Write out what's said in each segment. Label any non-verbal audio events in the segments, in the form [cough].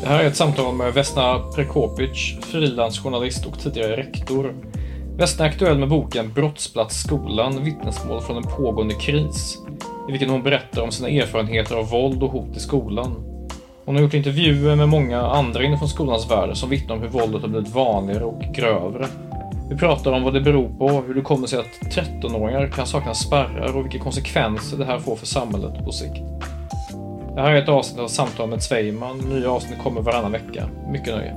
Det här är ett samtal med Vesna Prekopic, frilansjournalist och tidigare rektor. Vesna är aktuell med boken Brottsplatsskolan, vittnesmål från en pågående kris, i vilken hon berättar om sina erfarenheter av våld och hot i skolan. Hon har gjort intervjuer med många andra inifrån skolans värld som vittnar om hur våldet har blivit vanligare och grövre. Vi pratar om vad det beror på, hur det kommer sig att 13-åringar kan sakna spärrar och vilka konsekvenser det här får för samhället på sikt. Det här är ett avsnitt av Samtal med Zweiman. Nya avsnitt kommer varannan vecka. Mycket nöje.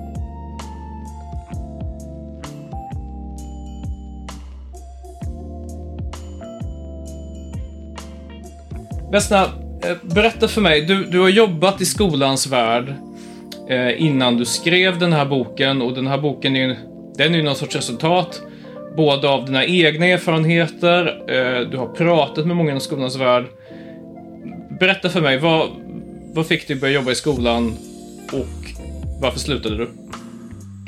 Vesna, eh, berätta för mig. Du, du har jobbat i skolans värld eh, innan du skrev den här boken och den här boken är ju, den är ju någon sorts resultat både av dina egna erfarenheter, eh, du har pratat med många inom skolans värld. Berätta för mig, vad, vad fick dig att börja jobba i skolan och varför slutade du?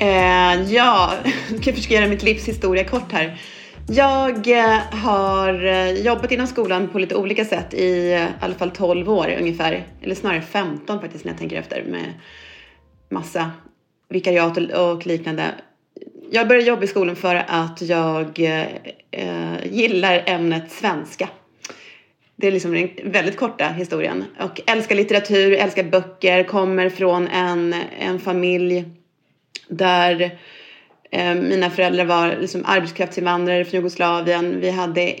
Eh, ja, [laughs] jag kan försöka göra mitt livs historia kort här. Jag eh, har eh, jobbat inom skolan på lite olika sätt i eh, i alla fall 12 år ungefär. Eller snarare 15 faktiskt när jag tänker efter med massa vikariat och, och liknande. Jag började jobba i skolan för att jag eh, gillar ämnet svenska. Det är liksom den väldigt korta historien. Och älskar litteratur, älskar böcker, kommer från en, en familj där eh, mina föräldrar var liksom arbetskraftsinvandrare från Jugoslavien. Vi hade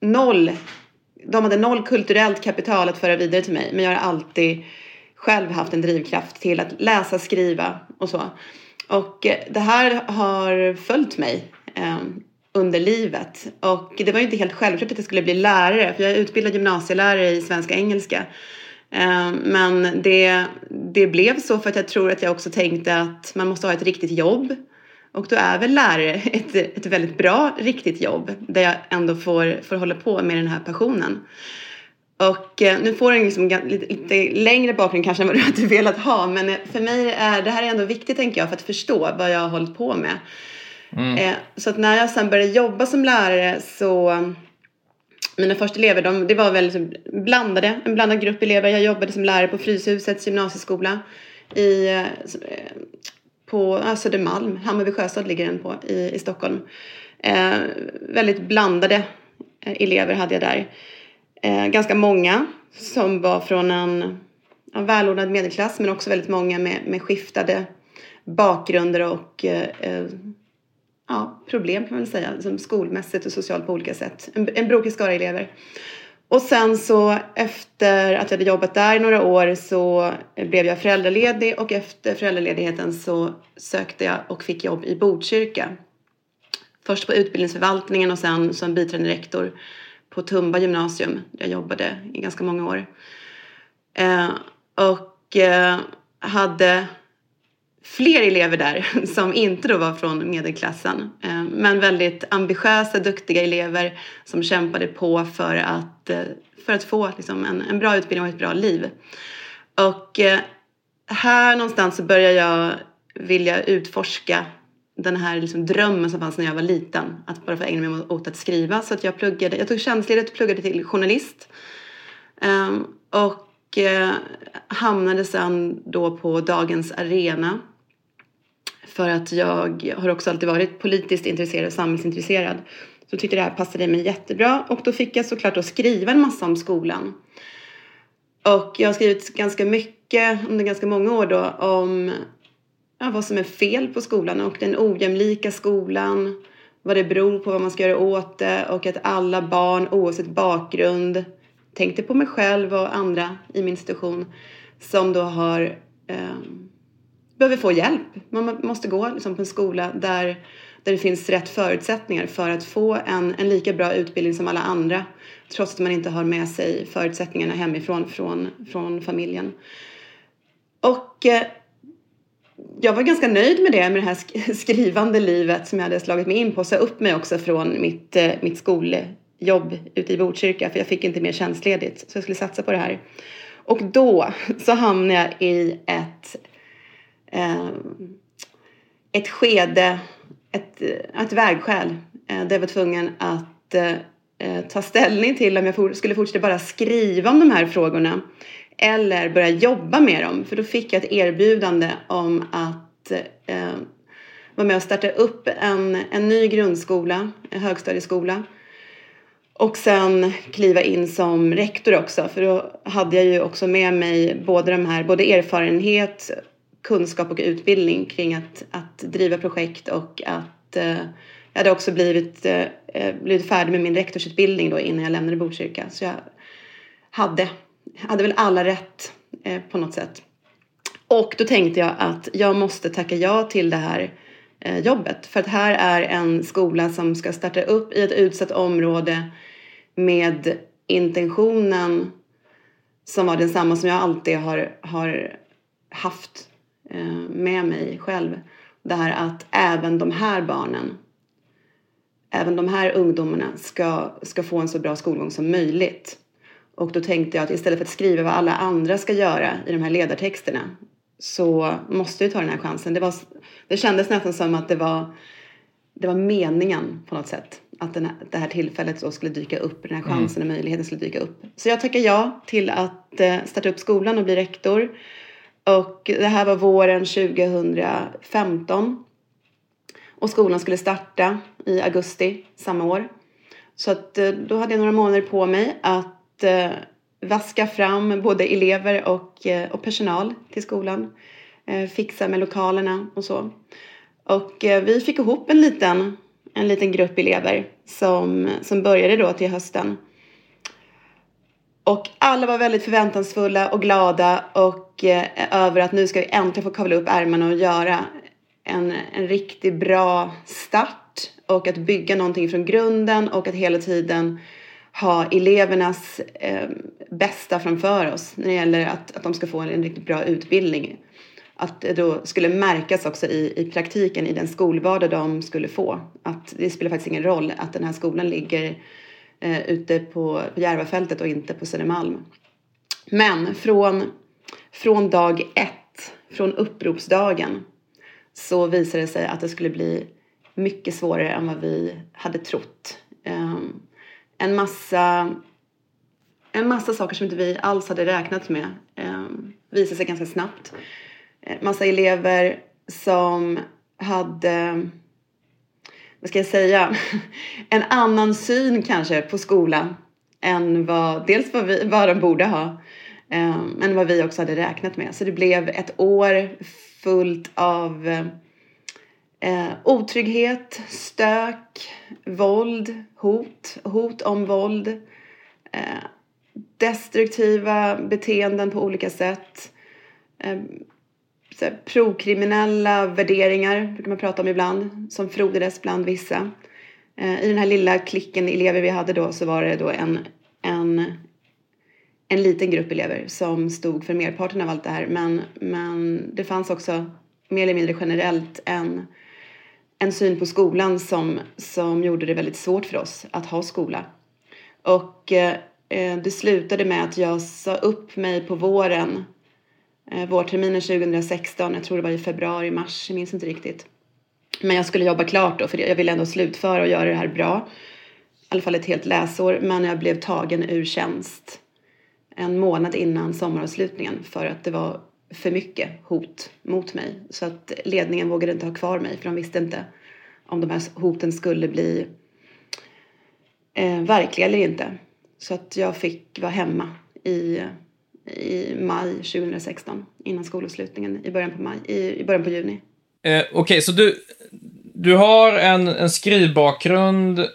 noll, de hade noll kulturellt kapital att föra vidare till mig. Men jag har alltid själv haft en drivkraft till att läsa, skriva och så. Och eh, det här har följt mig eh, under livet. Och det var ju inte helt självklart att jag skulle bli lärare, för jag är utbildad gymnasielärare i svenska och engelska. Eh, men det, det blev så för att jag tror att jag också tänkte att man måste ha ett riktigt jobb. Och då är väl lärare ett, ett väldigt bra, riktigt jobb där jag ändå får, får hålla på med den här passionen. Och eh, nu får den liksom lite, lite längre bakgrund kanske än vad du hade velat ha. Men eh, för mig är det här är ändå viktigt tänker jag för att förstå vad jag har hållit på med. Mm. Eh, så att när jag sen började jobba som lärare så mina första elever, de, det var väldigt liksom blandade, en blandad grupp elever. Jag jobbade som lärare på Fryshusets gymnasieskola i, eh, på Södermalm, Hammarby sjöstad ligger den på i, i Stockholm. Eh, väldigt blandade eh, elever hade jag där. Eh, ganska många som var från en, en välordnad medelklass men också väldigt många med, med skiftade bakgrunder och eh, eh ja, problem kan man väl säga, liksom skolmässigt och socialt på olika sätt. En, en brokig skara elever. Och sen så efter att jag hade jobbat där i några år så blev jag föräldraledig och efter föräldraledigheten så sökte jag och fick jobb i Botkyrka. Först på utbildningsförvaltningen och sen som biträdande rektor på Tumba gymnasium där jag jobbade i ganska många år. Eh, och eh, hade fler elever där [laughs] som inte då var från medelklassen. Eh, men väldigt ambitiösa, duktiga elever som kämpade på för att, eh, för att få liksom, en, en bra utbildning och ett bra liv. Och eh, här någonstans så började jag vilja utforska den här liksom drömmen som fanns när jag var liten. Att bara få ägna mig åt att skriva. Så att jag pluggade, jag tog tjänstledigt och pluggade till journalist. Ehm, och hamnade sen då på Dagens Arena för att jag har också alltid varit politiskt intresserad och samhällsintresserad. Så tyckte det här passade mig jättebra och då fick jag såklart att skriva en massa om skolan. Och jag har skrivit ganska mycket under ganska många år då om ja, vad som är fel på skolan och den ojämlika skolan, vad det beror på, vad man ska göra åt det och att alla barn oavsett bakgrund, tänkte på mig själv och andra i min situation som då har eh, behöver få hjälp. Man måste gå liksom, på en skola där, där det finns rätt förutsättningar för att få en, en lika bra utbildning som alla andra trots att man inte har med sig förutsättningarna hemifrån från, från familjen. Och eh, jag var ganska nöjd med det, med det här [laughs] skrivande livet som jag hade slagit mig in på. Sa upp mig också från mitt, eh, mitt skoljobb ute i Botkyrka för jag fick inte mer tjänstledigt så jag skulle satsa på det här. Och då så hamnade jag i ett, eh, ett skede, ett, eh, ett vägskäl eh, där jag var tvungen att eh, eh, ta ställning till om jag for, skulle fortsätta bara skriva om de här frågorna eller börja jobba med dem. För då fick jag ett erbjudande om att eh, vara med och starta upp en, en ny grundskola, en högstadieskola. Och sen kliva in som rektor också, för då hade jag ju också med mig både de här, både erfarenhet, kunskap och utbildning kring att, att driva projekt och att eh, jag hade också blivit, eh, eh, blivit färdig med min rektorsutbildning då innan jag lämnade Botkyrka. Så jag hade hade väl alla rätt eh, på något sätt. Och då tänkte jag att jag måste tacka ja till det här eh, jobbet. För att här är en skola som ska starta upp i ett utsatt område med intentionen som var densamma som jag alltid har, har haft med mig själv. Det här att även de här barnen, även de här ungdomarna ska, ska få en så bra skolgång som möjligt. Och då tänkte jag att istället för att skriva vad alla andra ska göra i de här ledartexterna så måste vi ta den här chansen. Det, var, det kändes nästan som att det var, det var meningen på något sätt. Att den det här tillfället så skulle dyka upp, den här mm. chansen och möjligheten skulle dyka upp. Så jag tackade ja till att eh, starta upp skolan och bli rektor. Och det här var våren 2015. Och skolan skulle starta i augusti samma år. Så att eh, då hade jag några månader på mig att eh, vaska fram både elever och, eh, och personal till skolan. Eh, fixa med lokalerna och så. Och eh, vi fick ihop en liten, en liten grupp elever som, som började då till hösten. Och alla var väldigt förväntansfulla och glada och eh, över att nu ska vi äntligen få kavla upp ärmarna och göra en, en riktigt bra start och att bygga någonting från grunden och att hela tiden ha elevernas eh, bästa framför oss när det gäller att, att de ska få en, en riktigt bra utbildning. Att det då skulle märkas också i, i praktiken i den skolvardag de skulle få. Att det spelar faktiskt ingen roll att den här skolan ligger eh, ute på, på Järvafältet och inte på Södermalm. Men från, från dag ett, från uppropsdagen, så visade det sig att det skulle bli mycket svårare än vad vi hade trott. Eh, en massa, en massa saker som inte vi alls hade räknat med eh, visade sig ganska snabbt. Eh, massa elever som hade, vad ska jag säga, en annan syn kanske på skolan än vad, dels vad, vi, vad de borde ha, eh, men vad vi också hade räknat med. Så det blev ett år fullt av eh, otrygghet, stök, våld, hot, hot om våld, eh, destruktiva beteenden på olika sätt, eh, så här, prokriminella värderingar brukar man prata om ibland, som frodades bland vissa. Eh, I den här lilla klicken elever vi hade då så var det då en, en, en liten grupp elever som stod för merparten av allt det här. Men, men det fanns också mer eller mindre generellt en en syn på skolan som, som gjorde det väldigt svårt för oss att ha skola. Och eh, eh det slutade med att jag sa upp mig på våren, eh, vårterminen 2016, jag tror det var i februari, mars, jag minns inte riktigt. Men jag skulle jobba klart då, för jag ville ändå slutföra och göra det här bra. I alla fall ett helt läsår, men jag blev tagen ur tjänst en månad innan sommaravslutningen för att det var för mycket hot mot mig. Så att ledningen vågade inte ha kvar mig för de visste inte om de här hoten skulle bli eh, verkliga eller inte. Så att jag fick vara hemma i, i maj 2016 innan skolavslutningen i början på, maj, i, i början på juni. Eh, Okej, okay, så du, du har en, en skrivbakgrund,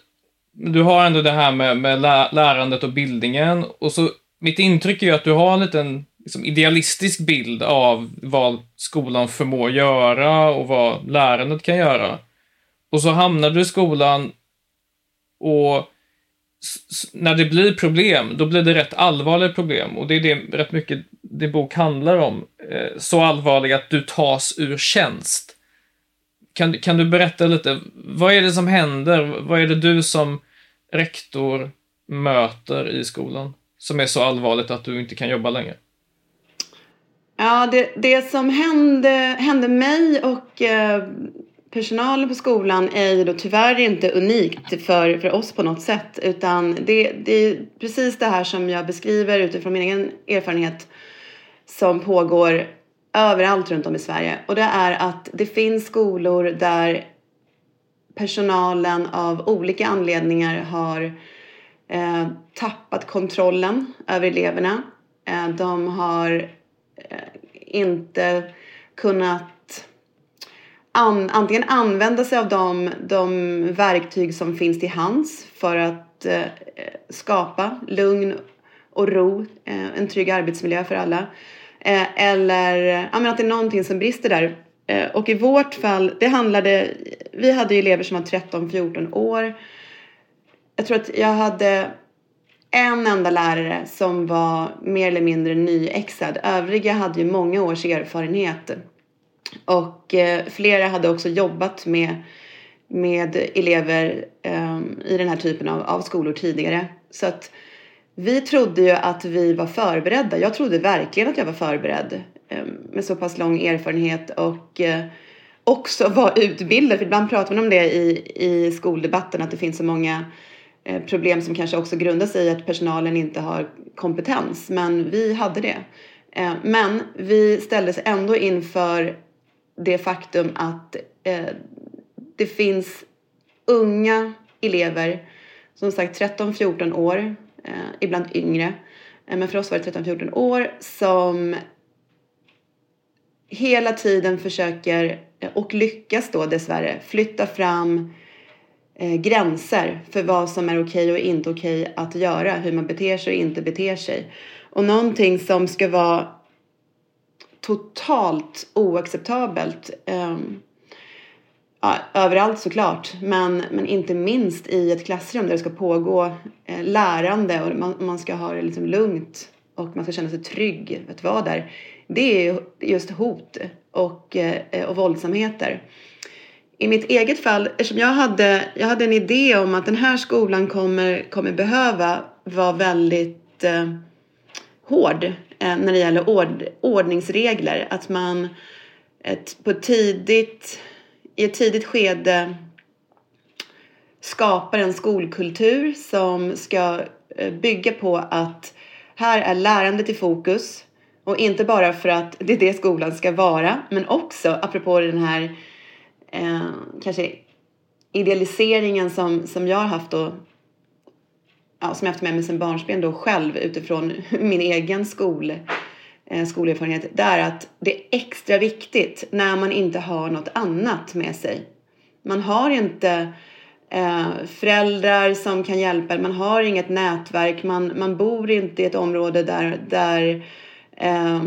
du har ändå det här med, med lärandet och bildningen och så mitt intryck är ju att du har en liten liksom, idealistisk bild av vad skolan förmår göra och vad lärandet kan göra. Och så hamnar du i skolan och när det blir problem, då blir det rätt allvarliga problem. Och det är det rätt mycket din bok handlar om. Eh, så allvarliga att du tas ur tjänst. Kan, kan du berätta lite, vad är det som händer? Vad är det du som rektor möter i skolan som är så allvarligt att du inte kan jobba längre? Ja, det, det som hände, hände mig och eh, personalen på skolan är ju då tyvärr inte unikt för, för oss på något sätt. Utan det, det är precis det här som jag beskriver utifrån min egen erfarenhet som pågår överallt runt om i Sverige. Och det är att det finns skolor där personalen av olika anledningar har eh, tappat kontrollen över eleverna. Eh, de har eh, inte kunnat an, antingen använda sig av de, de verktyg som finns till hands för att eh, skapa lugn och ro, eh, en trygg arbetsmiljö för alla. Eh, eller ja, att det är någonting som brister där. Eh, och i vårt fall, det handlade, vi hade ju elever som var 13-14 år. Jag tror att jag hade en enda lärare som var mer eller mindre nyexad. Övriga hade ju många års erfarenhet. Och eh, flera hade också jobbat med, med elever eh, i den här typen av, av skolor tidigare. Så att vi trodde ju att vi var förberedda. Jag trodde verkligen att jag var förberedd eh, med så pass lång erfarenhet och eh, också [laughs] var utbildad. För ibland pratar man om det i, i skoldebatten att det finns så många eh, problem som kanske också grundar sig i att personalen inte har kompetens. Men vi hade det. Eh, men vi ställdes ändå inför det faktum att eh, det finns unga elever, som sagt 13-14 år, eh, ibland yngre, eh, men för oss var det 13-14 år, som hela tiden försöker, eh, och lyckas då dessvärre, flytta fram eh, gränser för vad som är okej och inte okej att göra, hur man beter sig och inte beter sig. Och någonting som ska vara totalt oacceptabelt. Um, ja, överallt såklart, men, men inte minst i ett klassrum där det ska pågå eh, lärande och man, man ska ha det liksom lugnt och man ska känna sig trygg att vara där. Det är just hot och, eh, och våldsamheter. I mitt eget fall, eftersom jag hade, jag hade en idé om att den här skolan kommer, kommer behöva vara väldigt eh, hård Eh, när det gäller ord, ordningsregler. Att man ett, på tidigt, i ett tidigt skede skapar en skolkultur som ska eh, bygga på att här är lärandet i fokus. Och inte bara för att det är det skolan ska vara, men också apropå den här eh, kanske idealiseringen som, som jag har haft då ja, som jag haft med mig sedan barnsben då själv utifrån [laughs] min egen skol, eh, skolerfarenhet, det är att det är extra viktigt när man inte har något annat med sig. Man har inte eh, föräldrar som kan hjälpa man har inget nätverk, man, man bor inte i ett område där, där eh,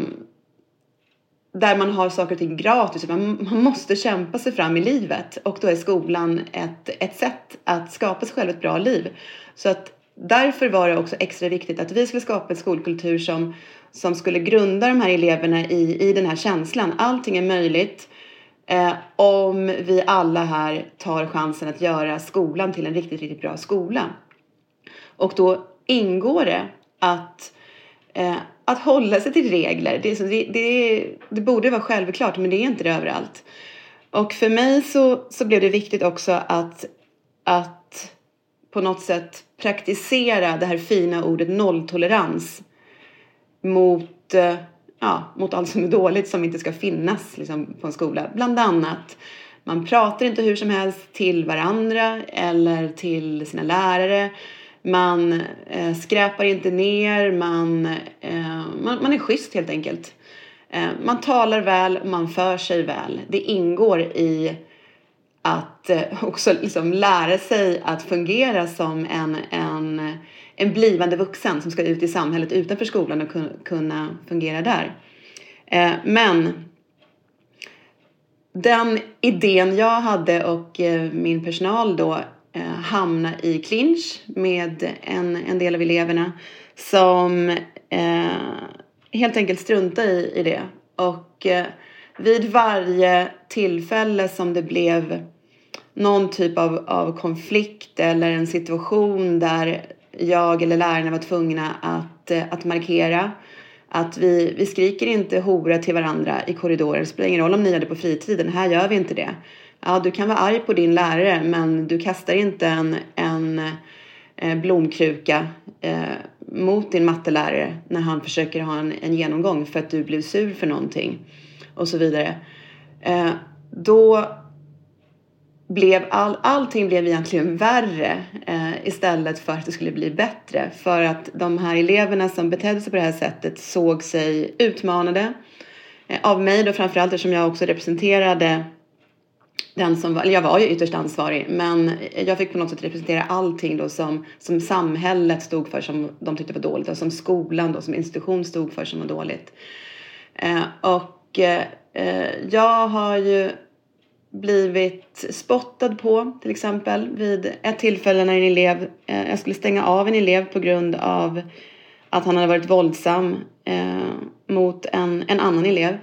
där man har saker och ting gratis. Man, man måste kämpa sig fram i livet och då är skolan ett, ett sätt att skapa sig själv ett bra liv. Så att därför var det också extra viktigt att vi skulle skapa en skolkultur som, som skulle grunda de här eleverna i, i den här känslan. Allting är möjligt eh, om vi alla här tar chansen att göra skolan till en riktigt, riktigt bra skola. Och då ingår det att, eh, att hålla sig till regler. Det, det, det, det borde vara självklart, men det är inte det överallt. Och för mig så, så blev det viktigt också att, att på något sätt praktisera det här fina ordet nolltolerans mot, eh, ja, mot allt som är dåligt som inte ska finnas liksom, på en skola. Bland annat, man pratar inte hur som helst till varandra eller till sina lärare. Man eh, skräpar inte ner, man, eh, man, man är schysst helt enkelt. Eh, man talar väl, man för sig väl. Det ingår i att eh, också liksom lära sig att fungera som en, en, en blivande vuxen som ska ut i samhället utanför skolan och kunna fungera där. Eh, men den idén jag hade och eh, min personal då hamna i clinch med en, en del av eleverna som eh, helt enkelt strunta i, i det. Och eh, vid varje tillfälle som det blev någon typ av, av konflikt eller en situation där jag eller lärarna var tvungna att, eh, att markera att vi, vi skriker inte hora till varandra i korridoren. Det spelar ingen roll om ni gör det på fritiden. Här gör vi inte det. Ja, du kan vara arg på din lärare men du kastar inte en, en eh, blomkruka eh, mot din mattelärare när han försöker ha en, en genomgång för att du blev sur för någonting och så vidare. Eh, då blev all, allting blev egentligen värre eh, istället för att det skulle bli bättre. För att de här eleverna som betedde sig på det här sättet såg sig utmanade eh, av mig då framförallt eftersom jag också representerade den som var, eller jag var ju ytterst ansvarig, men jag fick på något sätt representera allting då som, som samhället stod för som de tyckte var dåligt och som skolan då som institution stod för som var dåligt. Eh, och eh, jag har ju blivit spottad på till exempel vid ett tillfälle när en elev, eh, jag skulle stänga av en elev på grund av att han hade varit våldsam eh, mot en, en annan elev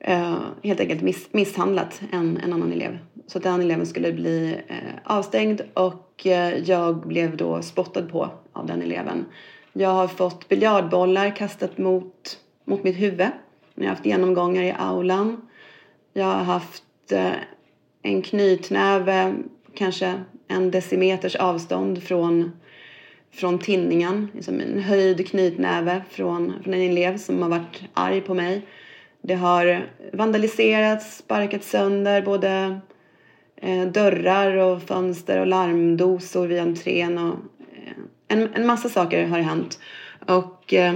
eh, helt enkelt miss, misshandlat en, en annan elev. Så att den eleven skulle bli eh, avstängd och eh, jag blev då spottad på av den eleven. Jag har fått biljardbollar kastat mot, mot mitt huvud jag har haft genomgångar i aulan. Jag har haft eh, en knytnäve, kanske en decimeters avstånd från, från tinningen. Liksom en höjd knytnäve från, från en elev som har varit arg på mig. Det har vandaliserats, sparkats sönder både eh, dörrar och fönster och larmdosor vid entrén och eh, en, en massa saker har hänt. Och eh,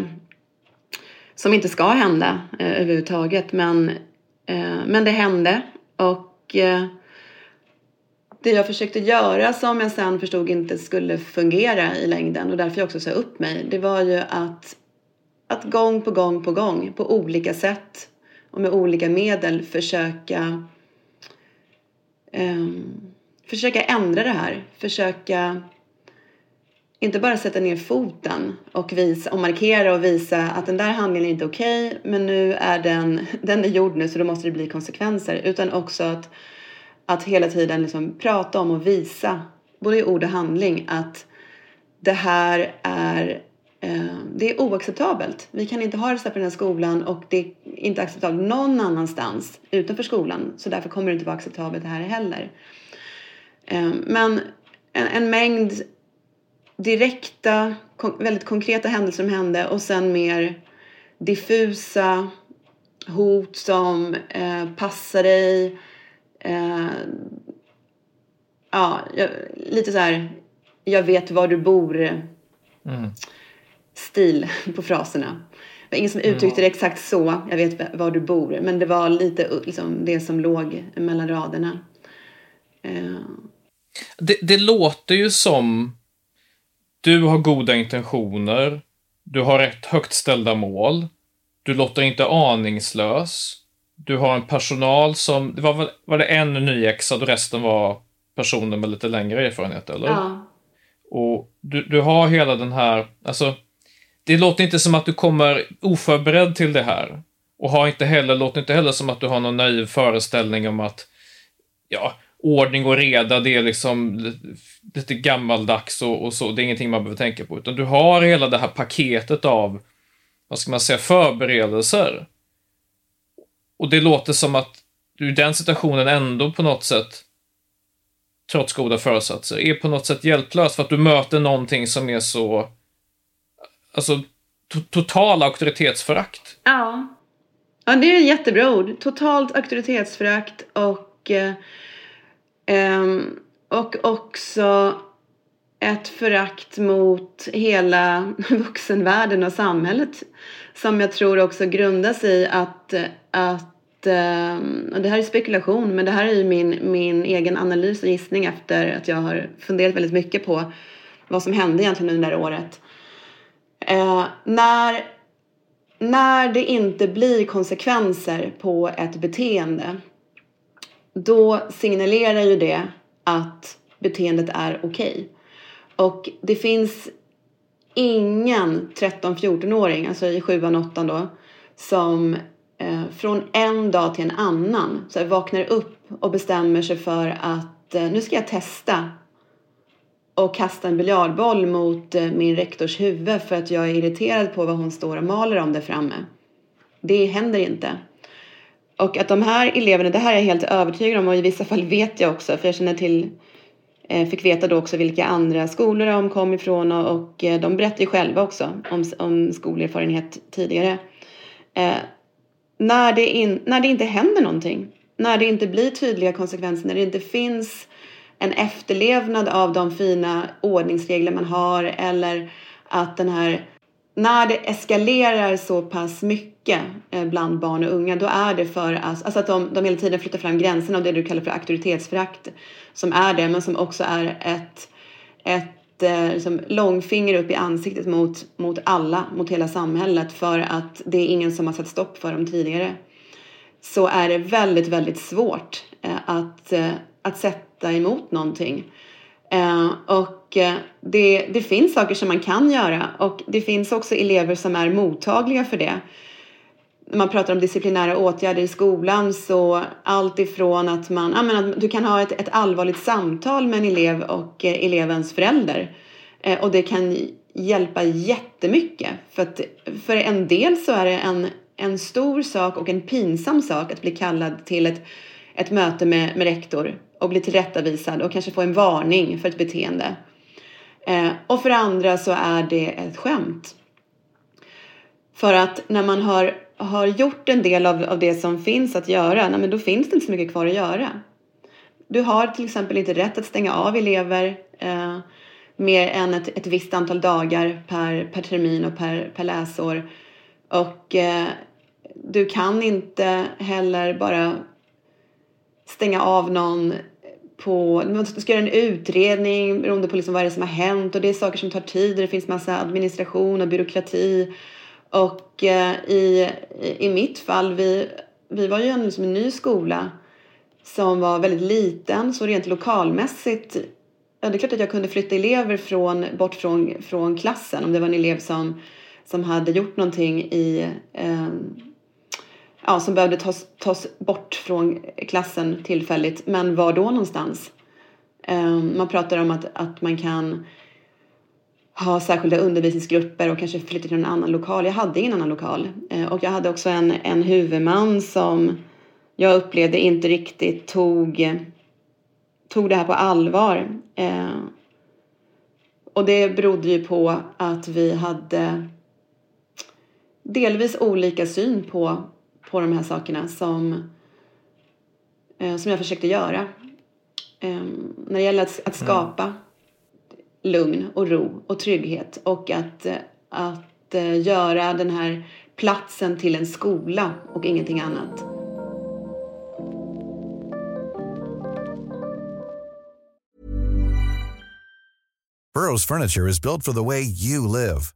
som inte ska hända eh, överhuvudtaget men, eh, men det hände och eh, det jag försökte göra som jag sen förstod inte skulle fungera i längden och därför jag också sa upp mig det var ju att, att gång på gång på gång på olika sätt och med olika medel försöka ehm, försöka ändra det här. Försöka inte bara sätta ner foten och, visa, och markera och visa att den där handlingen är inte okej okay, men nu är den, [laughs] den är gjord nu så då måste det bli konsekvenser. Utan också att, att hela tiden liksom prata om och visa, både i ord och handling, att det här är Eh, det är oacceptabelt. Vi kan inte ha det så här på den här skolan och det är inte acceptabelt någon annanstans utanför skolan. Så därför kommer det inte vara acceptabelt här heller. Eh, men en, en mängd direkta, väldigt konkreta händelser som hände och sen mer diffusa hot som eh, passar dig. Eh, ja, lite så här, jag vet var du bor. Mm stil på fraserna. Det var ingen som uttryckte det exakt så, jag vet var du bor, men det var lite liksom, det som låg mellan raderna. Uh. Det, det låter ju som du har goda intentioner, du har rätt högt ställda mål, du låter inte aningslös, du har en personal som, det var, var det en nyexad och resten var personer med lite längre erfarenhet, eller? Ja. Och du, du har hela den här, alltså det låter inte som att du kommer oförberedd till det här. Och har inte heller, låter inte heller som att du har någon naiv föreställning om att ja, ordning och reda, det är liksom lite gammaldags och, och så. Det är ingenting man behöver tänka på. Utan du har hela det här paketet av, vad ska man säga, förberedelser. Och det låter som att du i den situationen ändå på något sätt, trots goda föresatser, är på något sätt hjälplös för att du möter någonting som är så Alltså, to total auktoritetsförakt. Ja. ja, det är ett jättebra ord. Totalt auktoritetsförakt och, eh, Um, och också ett förakt mot hela [laughs] vuxenvärlden och samhället som jag tror också grundas i att, att ehm, och det här är spekulation men det här är ju min, min egen analys och gissning efter att jag har funderat väldigt mycket på vad som hände egentligen under det här året. Eh, när, när det inte blir konsekvenser på ett beteende då signalerar ju det att beteendet är okej. Okay. Och det finns ingen 13-14-åring, alltså i 7 8 då, som eh, från en dag till en annan så här, vaknar upp och bestämmer sig för att eh, nu ska jag testa och kasta en biljardboll mot eh, min rektors huvud för att jag är irriterad på vad hon står och maler om där framme. Det händer inte. Och att de här eleverna, det här är jag helt övertygad om och i vissa fall vet jag också för jag känner till eh, fick veta då också vilka andra skolor de kom ifrån och, och eh, de berättar ju själva också om, om skolerfarenhet tidigare. Eh, när, det in, när det inte händer någonting, när det inte blir tydliga konsekvenser, när det inte finns en efterlevnad av de fina ordningsregler man har eller att den här när det eskalerar så pass mycket eh, bland barn och unga då är det för att, alltså att de, de hela tiden flyttar fram gränserna av det du kallar för auktoritetsförakt som är det men som också är ett, ett eh, liksom, långfinger upp i ansiktet mot, mot alla, mot hela samhället för att det är ingen som har satt stopp för dem tidigare. Så är det väldigt, väldigt svårt eh, att, att sätta emot någonting. Eh, och eh, det, det finns saker som man kan göra och det finns också elever som är mottagliga för det. När man pratar om disciplinära åtgärder i skolan så allt ifrån att man, ja, men att du kan ha ett, ett allvarligt samtal med en elev och eh, elevens förälder. Eh, och det kan hjälpa jättemycket för att för en del så är det en, en stor sak och en pinsam sak att bli kallad till ett, ett möte med, med rektor och bli tillrättavisad och kanske få en varning för ett beteende. Eh, och för andra så är det ett skämt. För att när man har har gjort en del av, av det som finns att göra, nej, men då finns det inte så mycket kvar att göra. Du har till exempel inte rätt att stänga av elever eh, mer än ett, ett visst antal dagar per, per termin och per, per läsår. Och eh, du kan inte heller bara stänga av någon på, Man ska göra en utredning beroende på liksom vad det är som har hänt. Och det är saker som tar tid och det finns massa administration och byråkrati. Och eh, i, i mitt fall, vi, vi var ju en, liksom en ny skola som var väldigt liten, så rent lokalmässigt Ja, det är klart att jag kunde flytta elever från, bort från, från klassen om det var en elev som, som hade gjort någonting i, eh, ja, som behövde tas, tas bort från klassen tillfälligt. Men var då någonstans? Ehm, man pratar om att, att man kan ha särskilda undervisningsgrupper och kanske flytta till en annan lokal. Jag hade ingen annan lokal. Ehm, och jag hade också en, en huvudman som jag upplevde inte riktigt tog, tog det här på allvar. Ehm, och det berodde ju på att vi hade delvis olika syn på, på de här sakerna som, eh, som jag försökte göra. Ehm, när det gäller att, att skapa lugn och ro och trygghet och att, att eh, göra den här platsen till en skola och ingenting annat. Burrows furniture is built for the way you live.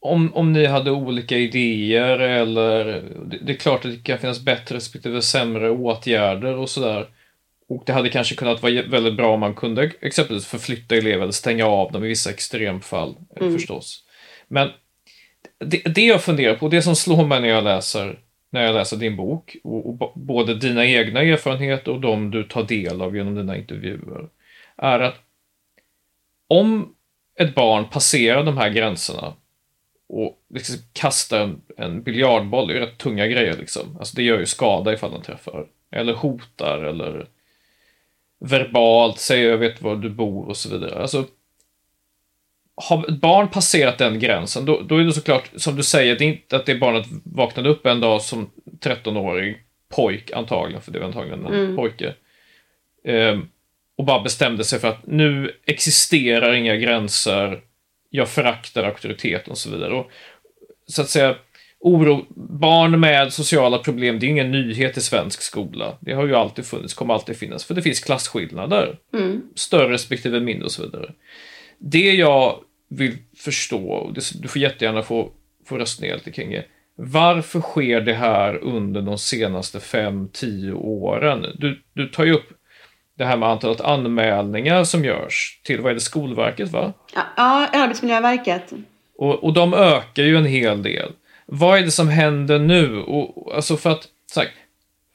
om, om ni hade olika idéer eller det, det är klart att det kan finnas bättre respektive sämre åtgärder och sådär. Och det hade kanske kunnat vara väldigt bra om man kunde exempelvis förflytta elever eller stänga av dem i vissa extremfall mm. förstås. Men det, det jag funderar på, det som slår mig när jag läser, när jag läser din bok, och, och både dina egna erfarenheter och de du tar del av genom dina intervjuer, är att om ett barn passerar de här gränserna och liksom kastar en, en biljardboll, det är rätt tunga grejer liksom. Alltså det gör ju skada ifall den träffar. Eller hotar eller verbalt säger jag vet var du bor och så vidare. Alltså, har ett barn passerat den gränsen, då, då är det såklart, som du säger, det är inte att det barnet vaknade upp en dag som 13-åring pojk antagligen, för det var antagligen en mm. pojke. Eh, och bara bestämde sig för att nu existerar inga gränser, jag föraktar auktoriteten och så vidare. Och, så att säga, oro, barn med sociala problem, det är ingen nyhet i svensk skola. Det har ju alltid funnits, kommer alltid finnas, för det finns klasskillnader. Mm. Större respektive mindre och så vidare. Det jag vill förstå, och det, du får jättegärna få, få ner lite kring det. Varför sker det här under de senaste 5-10 åren? Du, du tar ju upp det här med antalet anmälningar som görs till, vad är det, Skolverket va? Ja, ja Arbetsmiljöverket. Och, och de ökar ju en hel del. Vad är det som händer nu? Och, alltså för att, sagt,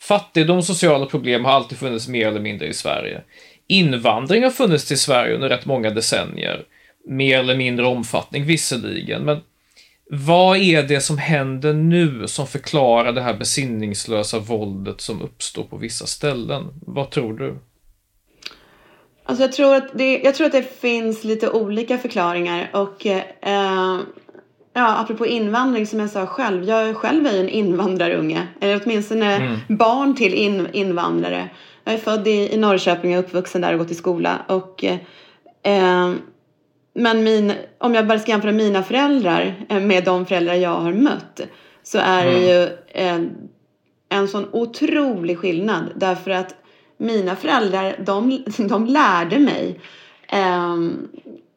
fattigdom och sociala problem har alltid funnits mer eller mindre i Sverige. Invandring har funnits till Sverige under rätt många decennier. Mer eller mindre omfattning visserligen, men vad är det som händer nu som förklarar det här besinningslösa våldet som uppstår på vissa ställen? Vad tror du? Alltså jag, tror att det, jag tror att det finns lite olika förklaringar och eh, ja, apropå invandring som jag sa själv, jag själv är en invandrarunge, eller åtminstone mm. barn till in, invandrare. Jag är född i, i Norrköping och uppvuxen där och gått i skola och eh, men min, om jag bara ska jämföra mina föräldrar eh, med de föräldrar jag har mött så är mm. det ju en, en sån otrolig skillnad därför att mina föräldrar, de, de lärde mig eh,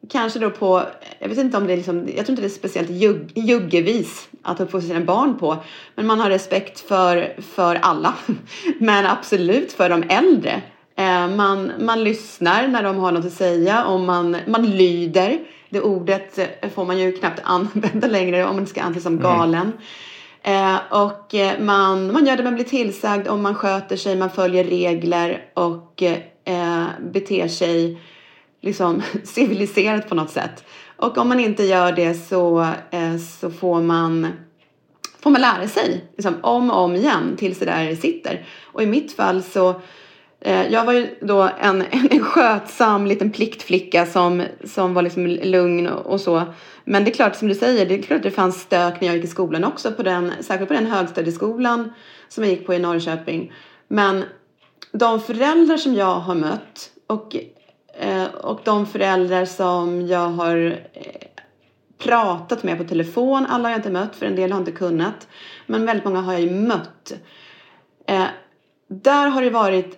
kanske då på, jag vet inte om det är liksom, jag tror inte det är speciellt jugg, juggevis att uppfostra sina barn på. Men man har respekt för, för alla. [laughs] Men absolut för de äldre. Eh, man, man lyssnar när de har något att säga och man, man lyder. Det ordet får man ju knappt [laughs] använda längre om man ska anses som galen. Mm. Eh, och eh, man, man gör det man blir tillsagd om man sköter sig, man följer regler och eh, beter sig liksom [laughs] civiliserat på något sätt. Och om man inte gör det så, eh, så får man får man lära sig liksom, om och om igen tills det där sitter. Och i mitt fall så eh, jag var ju då en, [laughs] en skötsam liten pliktflicka som, som var liksom lugn och, och, så. Men det är klart som du säger, det är klart att det fanns stök när jag gick i skolan också, på den, särskilt på den högstadieskolan som jag gick på i Norrköping. Men de föräldrar som jag har mött och, eh, och de föräldrar som jag har eh, pratat med på telefon, alla har jag inte mött för en del har inte kunnat. Men väldigt många har jag ju mött. Eh, där har det varit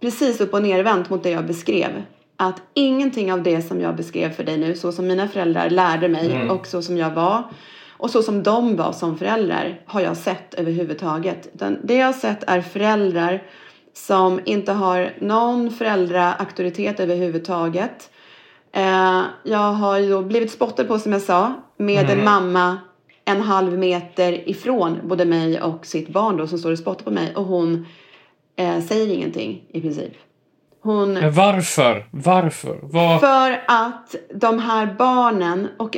precis upp och nervänt mot det jag beskrev. Att ingenting av det som jag beskrev för dig nu, så som mina föräldrar lärde mig mm. och så som jag var och så som de var som föräldrar har jag sett överhuvudtaget. Utan det jag har sett är föräldrar som inte har någon föräldraauktoritet överhuvudtaget. Eh, jag har ju blivit spottad på som jag sa med mm. en mamma en halv meter ifrån både mig och sitt barn då som står och spottar på mig och hon eh, säger ingenting i princip. Hon, Men varför? Varför? Vad... för att de här barnen och,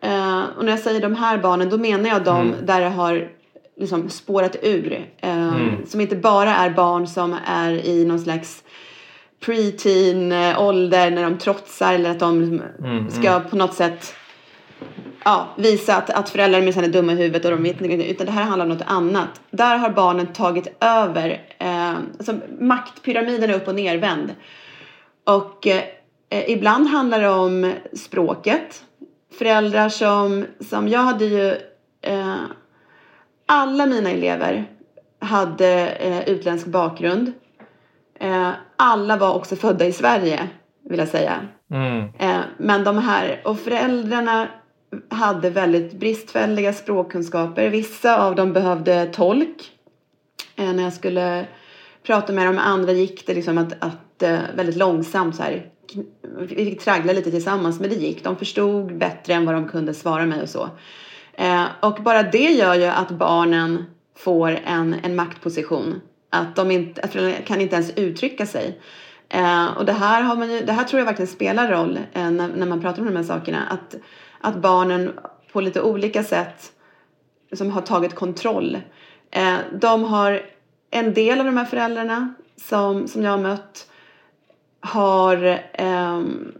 eh, och när jag säger de här barnen då menar jag de där det har liksom spårat ur. Eh, Som inte bara är barn som är i någon slags preteen eh, ålder när de trotsar eller att de liksom ska på något sätt ja, visa att, att föräldrar minsann är dumma i huvudet och de vet inte, utan det här handlar om något annat. Där har barnen tagit över, eh, alltså maktpyramiden är upp och nervänd. Och eh, ibland handlar det om språket. Föräldrar som, som jag hade ju, eh, alla mina elever hade eh, utländsk bakgrund. Eh, alla var också födda i Sverige, vill jag säga. Mm. Eh, men de här, och föräldrarna hade väldigt bristfälliga språkkunskaper. Vissa av dem behövde tolk. Eh, när jag skulle prata med dem, andra gick det liksom att, att eh, väldigt långsamt så här. Vi fick traggla lite tillsammans, men det gick. De förstod bättre än vad de kunde svara mig och så. Eh, och bara det gör ju att barnen får en, en maktposition. Att de inte, att kan inte ens uttrycka sig. Och det här, har man ju, det här tror jag verkligen spelar roll när, när man pratar om de här sakerna. Att, att barnen på lite olika sätt som har tagit kontroll. Eh, de har en del av de här föräldrarna som, som jag har mött har ehm,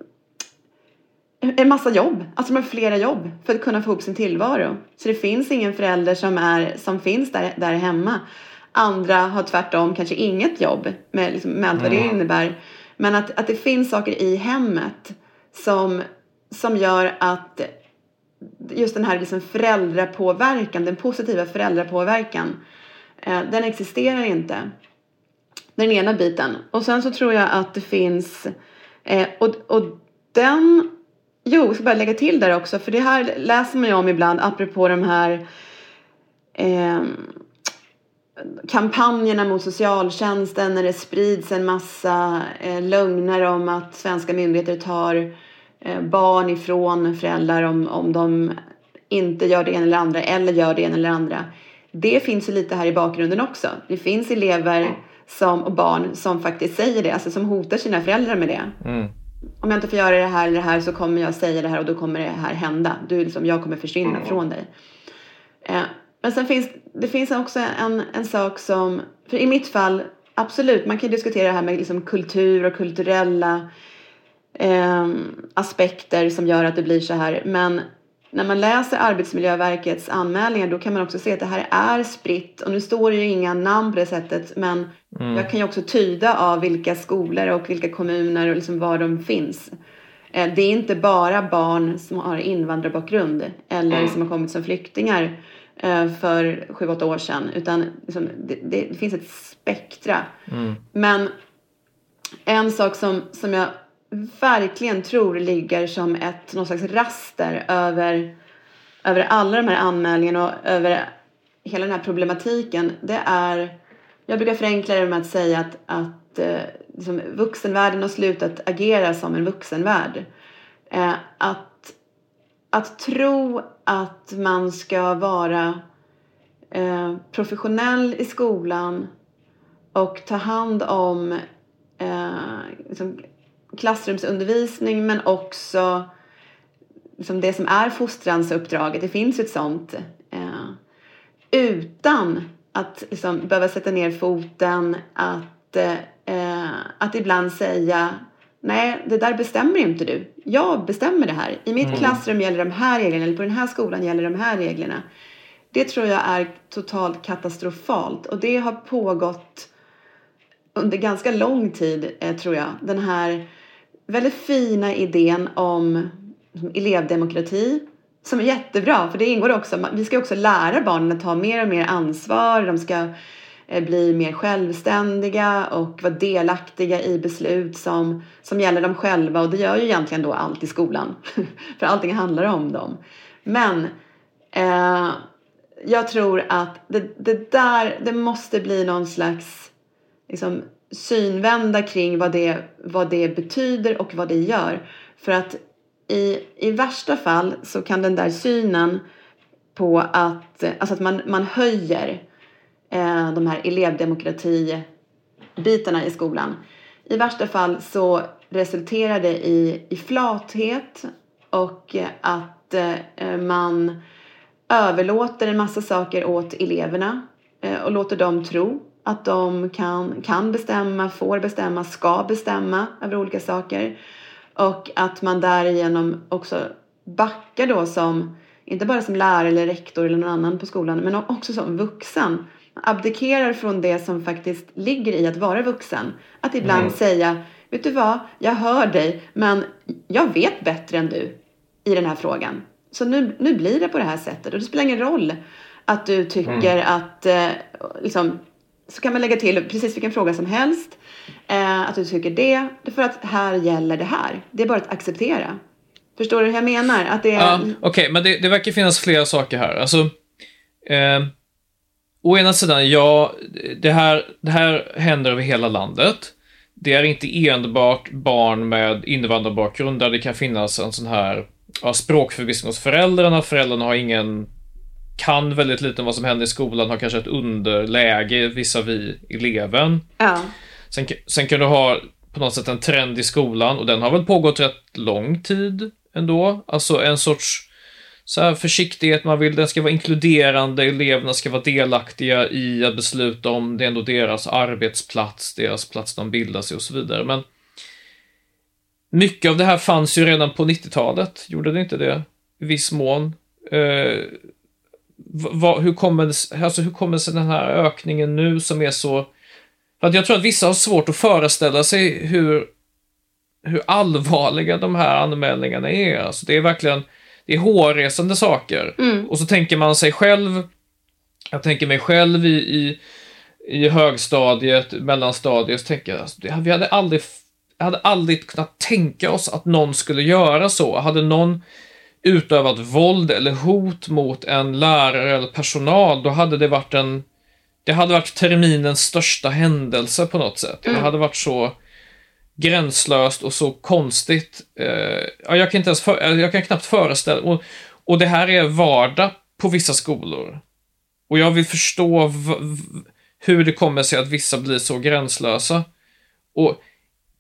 en massa jobb. Alltså de har flera jobb för att kunna få ihop sin tillvaro. Så det finns ingen förälder som, är, som finns där, där hemma. Andra har tvärtom kanske inget jobb med, liksom, med allt vad det innebär. Men att, att det finns saker i hemmet som, som gör att just den här liksom föräldrapåverkan, den positiva föräldrapåverkan, eh, den existerar inte. Den ena biten. Och sen så tror jag att det finns, eh, och, och den, jo, jag ska bara lägga till där också, för det här läser man ju om ibland apropå de här eh, kampanjerna mot socialtjänsten när det sprids en massa eh, lögner om att svenska myndigheter tar eh, barn ifrån föräldrar om, om de inte gör det ena eller andra eller gör det ena eller andra. Det finns ju lite här i bakgrunden också. Det finns elever som, och barn som faktiskt säger det, alltså som hotar sina föräldrar med det. Om jag inte får göra det här eller det här så kommer jag säga det här och då kommer det här hända. Du, liksom, jag kommer försvinna från dig. Eh, men sen finns det finns också en, en sak som, för i mitt fall, absolut, man kan diskutera det här med liksom kultur och kulturella eh, aspekter som gör att det blir så här. Men när man läser Arbetsmiljöverkets anmälningar då kan man också se att det här är spritt. Och nu står det ju inga namn på det sättet men jag kan ju också tyda av vilka skolor och vilka kommuner och liksom var de finns. Eh, Det är inte bara barn som har invandrarbakgrund eller som har kommit som flyktingar eh, för sju åtta år sedan. Utan liksom, det, det, finns ett spektra. Men en sak som, som jag verkligen tror ligger som ett någon slags raster över, över alla de här anmälningarna och över hela den här problematiken. Det är, jag brukar förenkla det med att säga att, att eh, liksom, vuxenvärlden har slutat agera som en vuxenvärld. Eh, att, att tro att man ska vara eh, professionell i skolan och ta hand om eh, liksom klassrumsundervisning men också liksom det som är fostransuppdraget. Det finns ett sånt. Eh, utan att liksom behöva sätta ner foten, att, eh, att ibland säga Nej, det där bestämmer inte du. Jag bestämmer det här. I mitt klassrum gäller de här reglerna, eller på den här skolan gäller de här reglerna. Det tror jag är totalt katastrofalt och det har pågått under ganska lång tid, eh, tror jag. Den här väldigt fina idén om liksom, elevdemokrati som är jättebra, för det ingår också. Vi ska också lära barnen att ta mer och mer ansvar. De ska eh, bli mer självständiga och vara delaktiga i beslut som, som gäller dem själva. Och det gör ju egentligen då allt i skolan, [laughs] för allting handlar om dem. Men eh, jag tror att det, det där, det måste bli någon slags liksom, synvända kring vad det, vad det betyder och vad det gör. För att i, i värsta fall så kan den där synen på att, alltså att man, man höjer eh, de här elevdemokrati-bitarna i skolan. I värsta fall så resulterar det i, i flathet och eh, att eh, man överlåter en massa saker åt eleverna eh, och låter dem tro att de kan, kan bestämma, får bestämma, ska bestämma över olika saker. Och att man därigenom också backar då som, inte bara som lärare eller rektor eller någon annan på skolan, men också som vuxen. Abdikerar från det som faktiskt ligger i att vara vuxen. Att ibland mm. säga, vet du vad, jag hör dig, men jag vet bättre än du i den här frågan. Så nu, nu blir det på det här sättet och det spelar ingen roll att du tycker mm. att, eh, liksom, så kan man lägga till precis vilken fråga som helst. Eh, att du tycker det, för att här gäller det här. Det är bara att acceptera. Förstår du hur jag menar? Att det är... Ja, Okej, okay, men det, det verkar finnas flera saker här. Alltså, eh, å ena sidan, ja, det här, det här händer över hela landet. Det är inte enbart barn med invandrarbakgrund där det kan finnas en sån här ja, språkförvissning hos föräldrarna. Föräldrarna har ingen kan väldigt lite om vad som händer i skolan, har kanske ett underläge visavi eleven. Ja. Sen, sen kan du ha på något sätt en trend i skolan och den har väl pågått rätt lång tid ändå. Alltså en sorts så här försiktighet, man vill den ska vara inkluderande, eleverna ska vara delaktiga i att besluta om det är ändå deras arbetsplats, deras plats de bildar sig och så vidare. Men mycket av det här fanns ju redan på 90-talet, gjorde det inte det? I viss mån. Eh, vad, hur, kommer, alltså hur kommer sig den här ökningen nu som är så... För att jag tror att vissa har svårt att föreställa sig hur, hur allvarliga de här anmälningarna är. Alltså det är verkligen det är hårresande saker. Mm. Och så tänker man sig själv, jag tänker mig själv i, i, i högstadiet, mellanstadiet, så tänker jag, alltså, vi hade aldrig, hade aldrig kunnat tänka oss att någon skulle göra så. Hade någon utövat våld eller hot mot en lärare eller personal, då hade det varit en... Det hade varit terminens största händelse på något sätt. Mm. Det hade varit så gränslöst och så konstigt. Eh, ja, jag, kan inte ens för, jag kan knappt föreställa och, och det här är vardag på vissa skolor. Och jag vill förstå hur det kommer sig att vissa blir så gränslösa. Och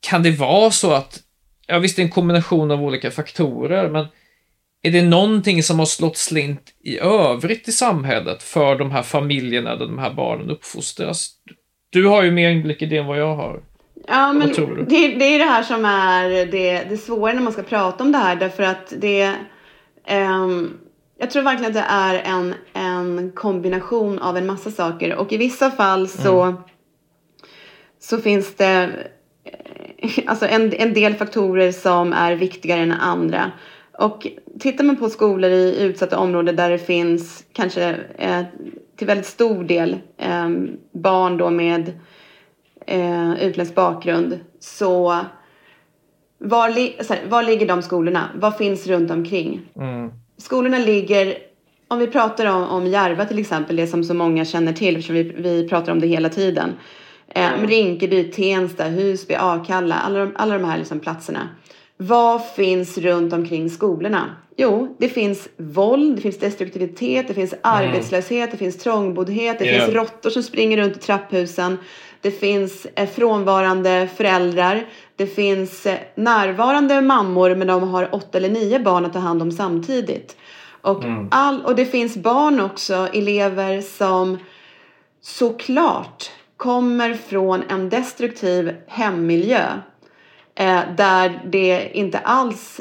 kan det vara så att, ja visst det är en kombination av olika faktorer, men är det någonting som har slått slint i övrigt i samhället för de här familjerna där de här barnen uppfostras? Du har ju mer inblick i det än vad jag har. Ja, men det, det, är det här som är det, det svåra när man ska prata om det här därför att det um, jag tror verkligen att det är en, en kombination av en massa saker och i vissa fall så, mm. så finns det eh, alltså en, en del faktorer som är viktigare än andra. Och tittar man på skolor i utsatta områden där det finns kanske eh, till väldigt stor del eh, barn då med eh, utländsk bakgrund så var, li här, var ligger de skolorna? Vad finns runt omkring? Mm. Skolorna ligger, om vi pratar om, om Järva till exempel, det som så många känner till eftersom vi, vi pratar om det hela tiden. Eh, Rinkeby, Tensta, Husby, Akalla, alla de, alla de här liksom platserna. Vad finns runt omkring skolorna? Jo, det finns våld, det finns destruktivitet, det finns mm. arbetslöshet, det finns trångboddhet, det yeah. finns råttor som springer runt i trapphusen. Det finns eh, frånvarande föräldrar. Det finns eh, närvarande mammor men de har åtta eller nio barn att ta hand om samtidigt. Och, mm. all, och det finns barn också, elever som såklart kommer från en destruktiv hemmiljö där det inte alls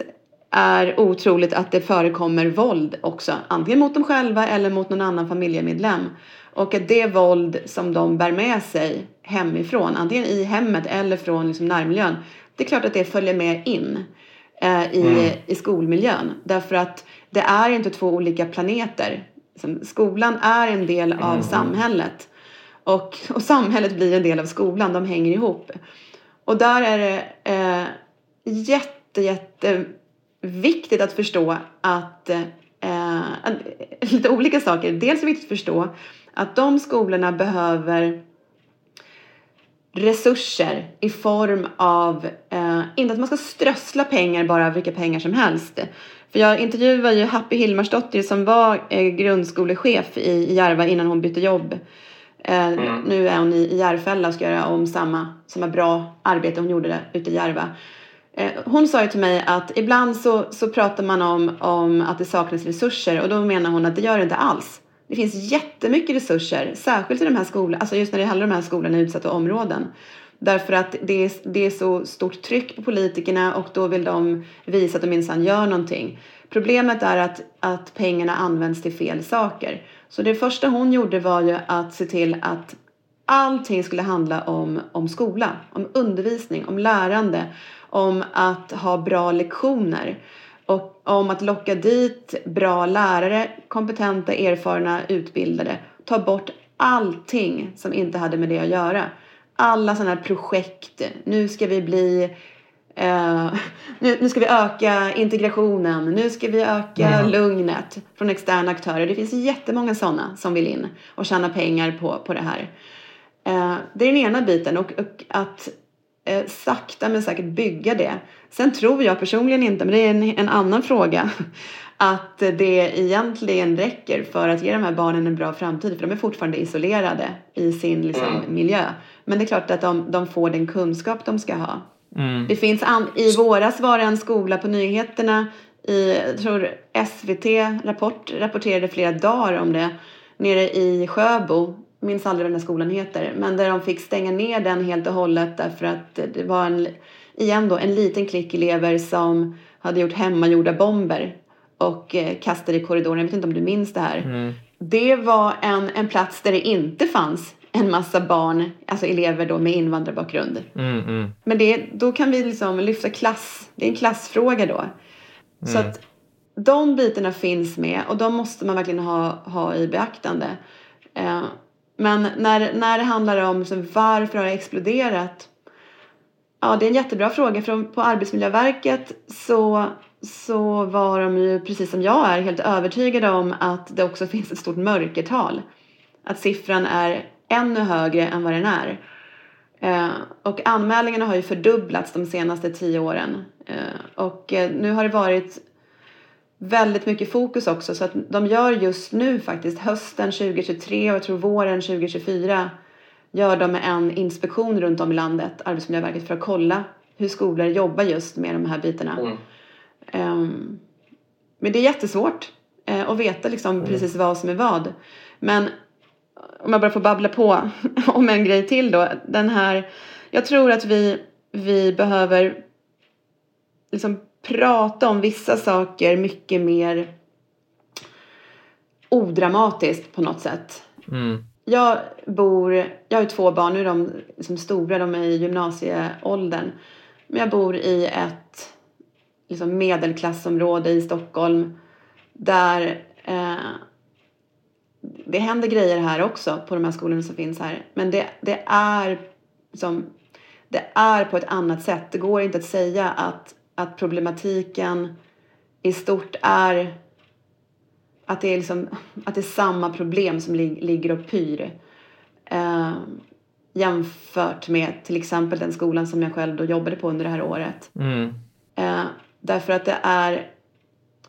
är otroligt att det förekommer våld också. Antingen mot dem själva eller mot någon annan familjemedlem. Och att det våld som de bär med sig hemifrån, antingen i hemmet eller från liksom närmiljön, det är klart att det följer med in eh, i, mm. i skolmiljön. Därför att det är inte två olika planeter. Skolan är en del av mm. samhället. Och, och samhället blir en del av skolan, de hänger ihop. Och där är det eh, jätte, jätte viktigt att förstå att eh, eh [laughs] lite olika saker. Dels är det viktigt att förstå att de skolorna behöver resurser i form av, eh, inte att man ska strössla pengar bara vilka pengar som helst. För jag intervjuade ju Happy Hilmarsdottir som var eh, grundskolechef i, i Järva innan hon bytte jobb. Eh, Mm. Nu är hon i, Järfälla och ska göra om samma, samma bra arbete hon gjorde ute i Järva. Eh, hon sa ju till mig att ibland så, så pratar man om, om att det saknas resurser och då menar hon att det gör det inte alls. Det finns jättemycket resurser, särskilt i de här skolorna, alltså just när det handlar om de här skolorna i utsatta områden. Därför att det är, det är så stort tryck på politikerna och då vill de visa att de minsann gör någonting. Problemet är att, att pengarna används till fel saker. Så det första hon gjorde var ju att se till att allting skulle handla om, om skola, om undervisning, om lärande, om att ha bra lektioner och om att locka dit bra lärare, kompetenta, erfarna, utbildade. Ta bort allting som inte hade med det att göra. Alla sådana här projekt. Nu ska vi bli Eh, [laughs] nu, nu ska vi öka integrationen, nu ska vi öka lugnet från externa aktörer. Det finns jättemånga sådana som vill in och tjäna pengar på, på det här. Eh, det är den ena biten och, och att eh, sakta men säkert bygga det. Sen tror jag personligen inte, men det är en, en annan fråga, [laughs] att det egentligen räcker för att ge de här barnen en bra framtid. För de är fortfarande isolerade i sin liksom, miljö. Men det är klart att de, de får den kunskap de ska ha. Det finns an- I våras var det en skola på nyheterna i, jag tror SVT Rapport rapporterade flera dagar om det. Nere i Sjöbo, minns aldrig vad den här skolan heter. Men där de fick stänga ner den helt och hållet därför att det var en, igen då, en liten klick elever som hade gjort hemmagjorda bomber och eh, kastade i korridoren. Jag vet inte om du minns det här. Det var en, en plats där det inte fanns en massa barn, alltså elever då med invandrarbakgrund. Mm, mm. Men det, då kan vi liksom lyfta klass. Det är en klassfråga då. Så att de bitarna finns med och de måste man verkligen ha, ha i beaktande. Eh, men när, när det handlar om så varför har det exploderat? Ja, det är en jättebra fråga. För på Arbetsmiljöverket så, så var de ju, precis som jag är, helt övertygade om att det också finns ett stort mörkertal. Att siffran är ännu högre än vad den är. Eh, och anmälningarna har ju fördubblats de senaste tio åren. Eh, och eh, nu har det varit väldigt mycket fokus också så att de gör just nu faktiskt hösten 2023 och jag tror våren 2024 gör de en inspektion runt om i landet, Arbetsmiljöverket, för att kolla hur skolor jobbar just med de här bitarna. Ehm, men det är jättesvårt eh, att veta liksom precis vad som är vad. Men om jag bara får babbla på [laughs] om en grej till då. Den här, jag tror att vi, vi behöver liksom prata om vissa saker mycket mer odramatiskt på något sätt. Mm. Jag bor, jag har ju två barn, nu är de liksom stora, de är i gymnasieåldern. Men jag bor i ett liksom medelklassområde i Stockholm där eh, det händer grejer här också på de här skolorna som finns här. Men det, det är som, det är på ett annat sätt. Det går inte att säga att, att problematiken i stort är att det är, liksom, att det är samma problem som lig, ligger och pyr. Eh, jämfört med till exempel den skolan som jag själv då jobbade på under det här året. Mm. Eh, därför att det är...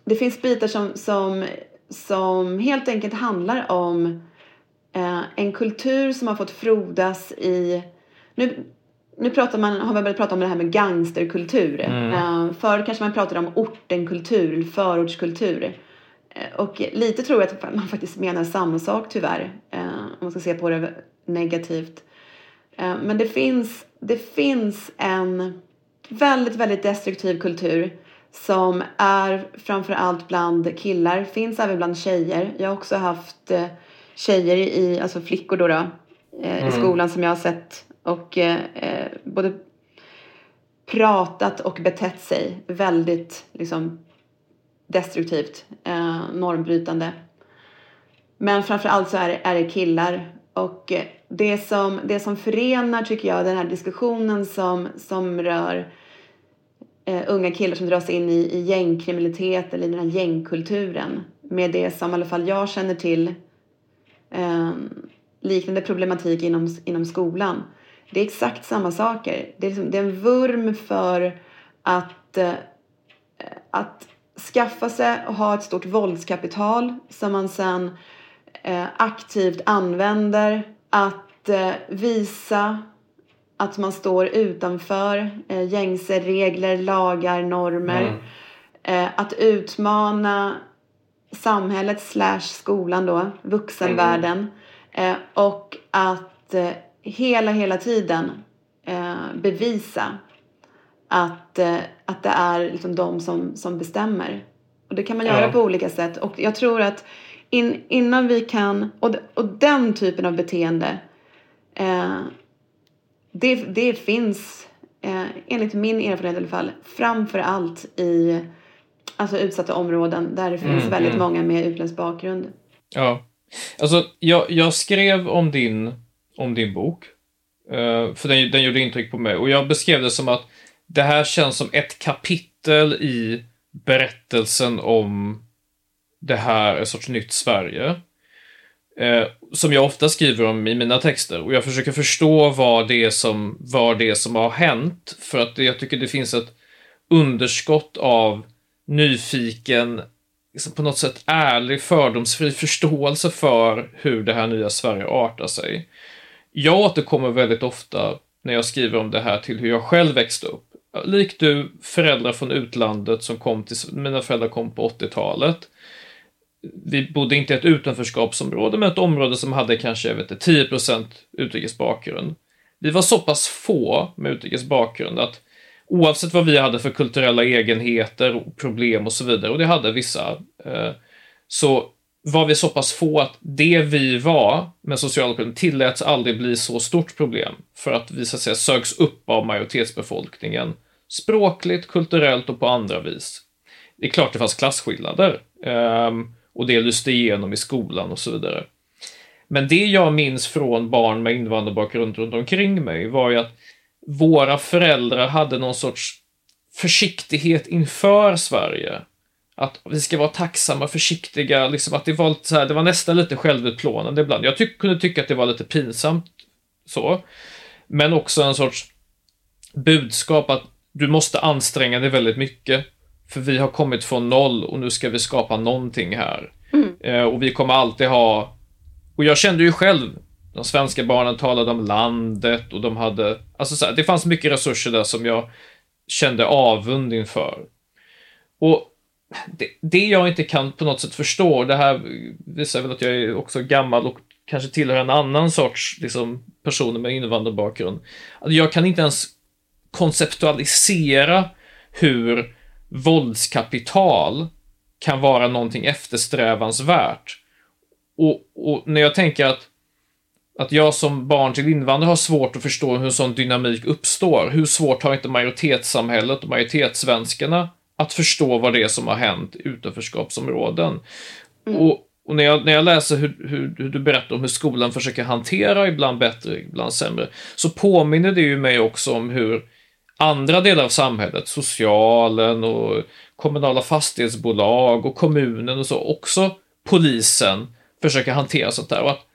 Det finns bitar som, som, som helt enkelt handlar om eh, en kultur som har fått frodas i... Nu, nu pratar man, har man börjat prata om det här med gangsterkultur. Eh, förr kanske man pratade om ortenkultur, förortskultur. Eh, Och lite tror jag att man faktiskt menar samma sak tyvärr. Eh, om man ska se på det negativt. Eh, men det finns, det finns en väldigt, väldigt destruktiv kultur som är framförallt bland killar, finns även bland tjejer. Jag har också haft eh, tjejer i, alltså flickor då, då eh, i skolan som jag har sett och eh, eh, både pratat och betett sig väldigt liksom destruktivt, eh, normbrytande. Men framförallt så är, är det killar. Och det som, det som förenar tycker jag den här diskussionen som, som rör eh, unga killar som dras in i, i gängkriminalitet eller i den här gängkulturen med det som i alla fall jag känner till eh, liknande problematik inom, inom skolan. Det är exakt samma saker. Det är, liksom, det är en vurm för att, eh, att skaffa sig och ha ett stort våldskapital som man sen eh, aktivt använder. Att eh, visa att man står utanför eh, gängse regler, lagar, normer. Mm. Eh, att utmana samhället slash skolan då, vuxenvärlden. Eh, och att eh, hela, hela tiden eh, bevisa att, eh, att det är liksom de som, som bestämmer. Och det kan man göra Ja. på olika sätt. Och jag tror att in, innan vi kan, och, och den typen av beteende, eh, det, det finns, eh, enligt min erfarenhet i alla fall, framför allt i alltså utsatta områden där det finns Mm, väldigt mm. många med utländsk bakgrund. Ja. Alltså, jag, jag skrev om din, om din bok. eh, för den, den gjorde intryck på mig. Och jag beskrev det som att det här känns som ett kapitel i berättelsen om det här är en sorts nytt Sverige. Eh, som jag ofta skriver om i mina texter. Och jag försöker förstå vad det är som, vad det är som har hänt. För att jag tycker det finns ett underskott av nyfiken, liksom på något sätt ärlig, fördomsfri förståelse för hur det här nya Sverige artar sig. Jag återkommer väldigt ofta när jag skriver om det här till hur jag själv växte upp. Likt du, föräldrar från utlandet som kom till, mina föräldrar kom på 80-talet. Vi bodde inte i ett utanförskapsområde, men ett område som hade kanske, jag vet inte, 10% utrikesbakgrund. Vi var så pass få med utrikesbakgrund att oavsett vad vi hade för kulturella egenheter, och problem och så vidare, och det hade vissa, eh, så var vi så pass få att det vi var med sociala problem tilläts aldrig bli så stort problem för att vi så att säga sögs upp av majoritetsbefolkningen språkligt, kulturellt och på andra vis. Det är klart det fanns klasskillnader ehm, och det lyste igenom i skolan och så vidare. Men det jag minns från barn med invandrarbakgrund runt omkring mig var ju att våra föräldrar hade någon sorts försiktighet inför Sverige. Att vi ska vara tacksamma, försiktiga, liksom att det var, lite så här, det var nästan lite självutplånande ibland. Jag ty kunde tycka att det var lite pinsamt så. Men också en sorts budskap att du måste anstränga dig väldigt mycket. För vi har kommit från noll och nu ska vi skapa någonting här. Eh, och vi kommer alltid ha... Och jag kände ju själv, de svenska barnen talade om landet och de hade... Alltså så här, det fanns mycket resurser där som jag kände avund inför. Och det, det jag inte kan på något sätt förstå, det här visar väl att jag är också gammal och kanske tillhör en annan sorts liksom, personer med invandrarbakgrund. Att jag kan inte ens konceptualisera hur våldskapital kan vara någonting eftersträvansvärt. Och, och när jag tänker att, att jag som barn till invandrare har svårt att förstå hur en sån dynamik uppstår, hur svårt har inte majoritetssamhället och majoritetssvenskarna att förstå vad det är som har hänt i utanförskapsområden? Och, och när, jag, när jag läser hur, hur, hur du berättar om hur skolan försöker hantera, ibland bättre, ibland sämre, så påminner det ju mig också om hur andra delar av samhället, socialen och kommunala fastighetsbolag och kommunen och så, också polisen försöker hantera sånt där. Och att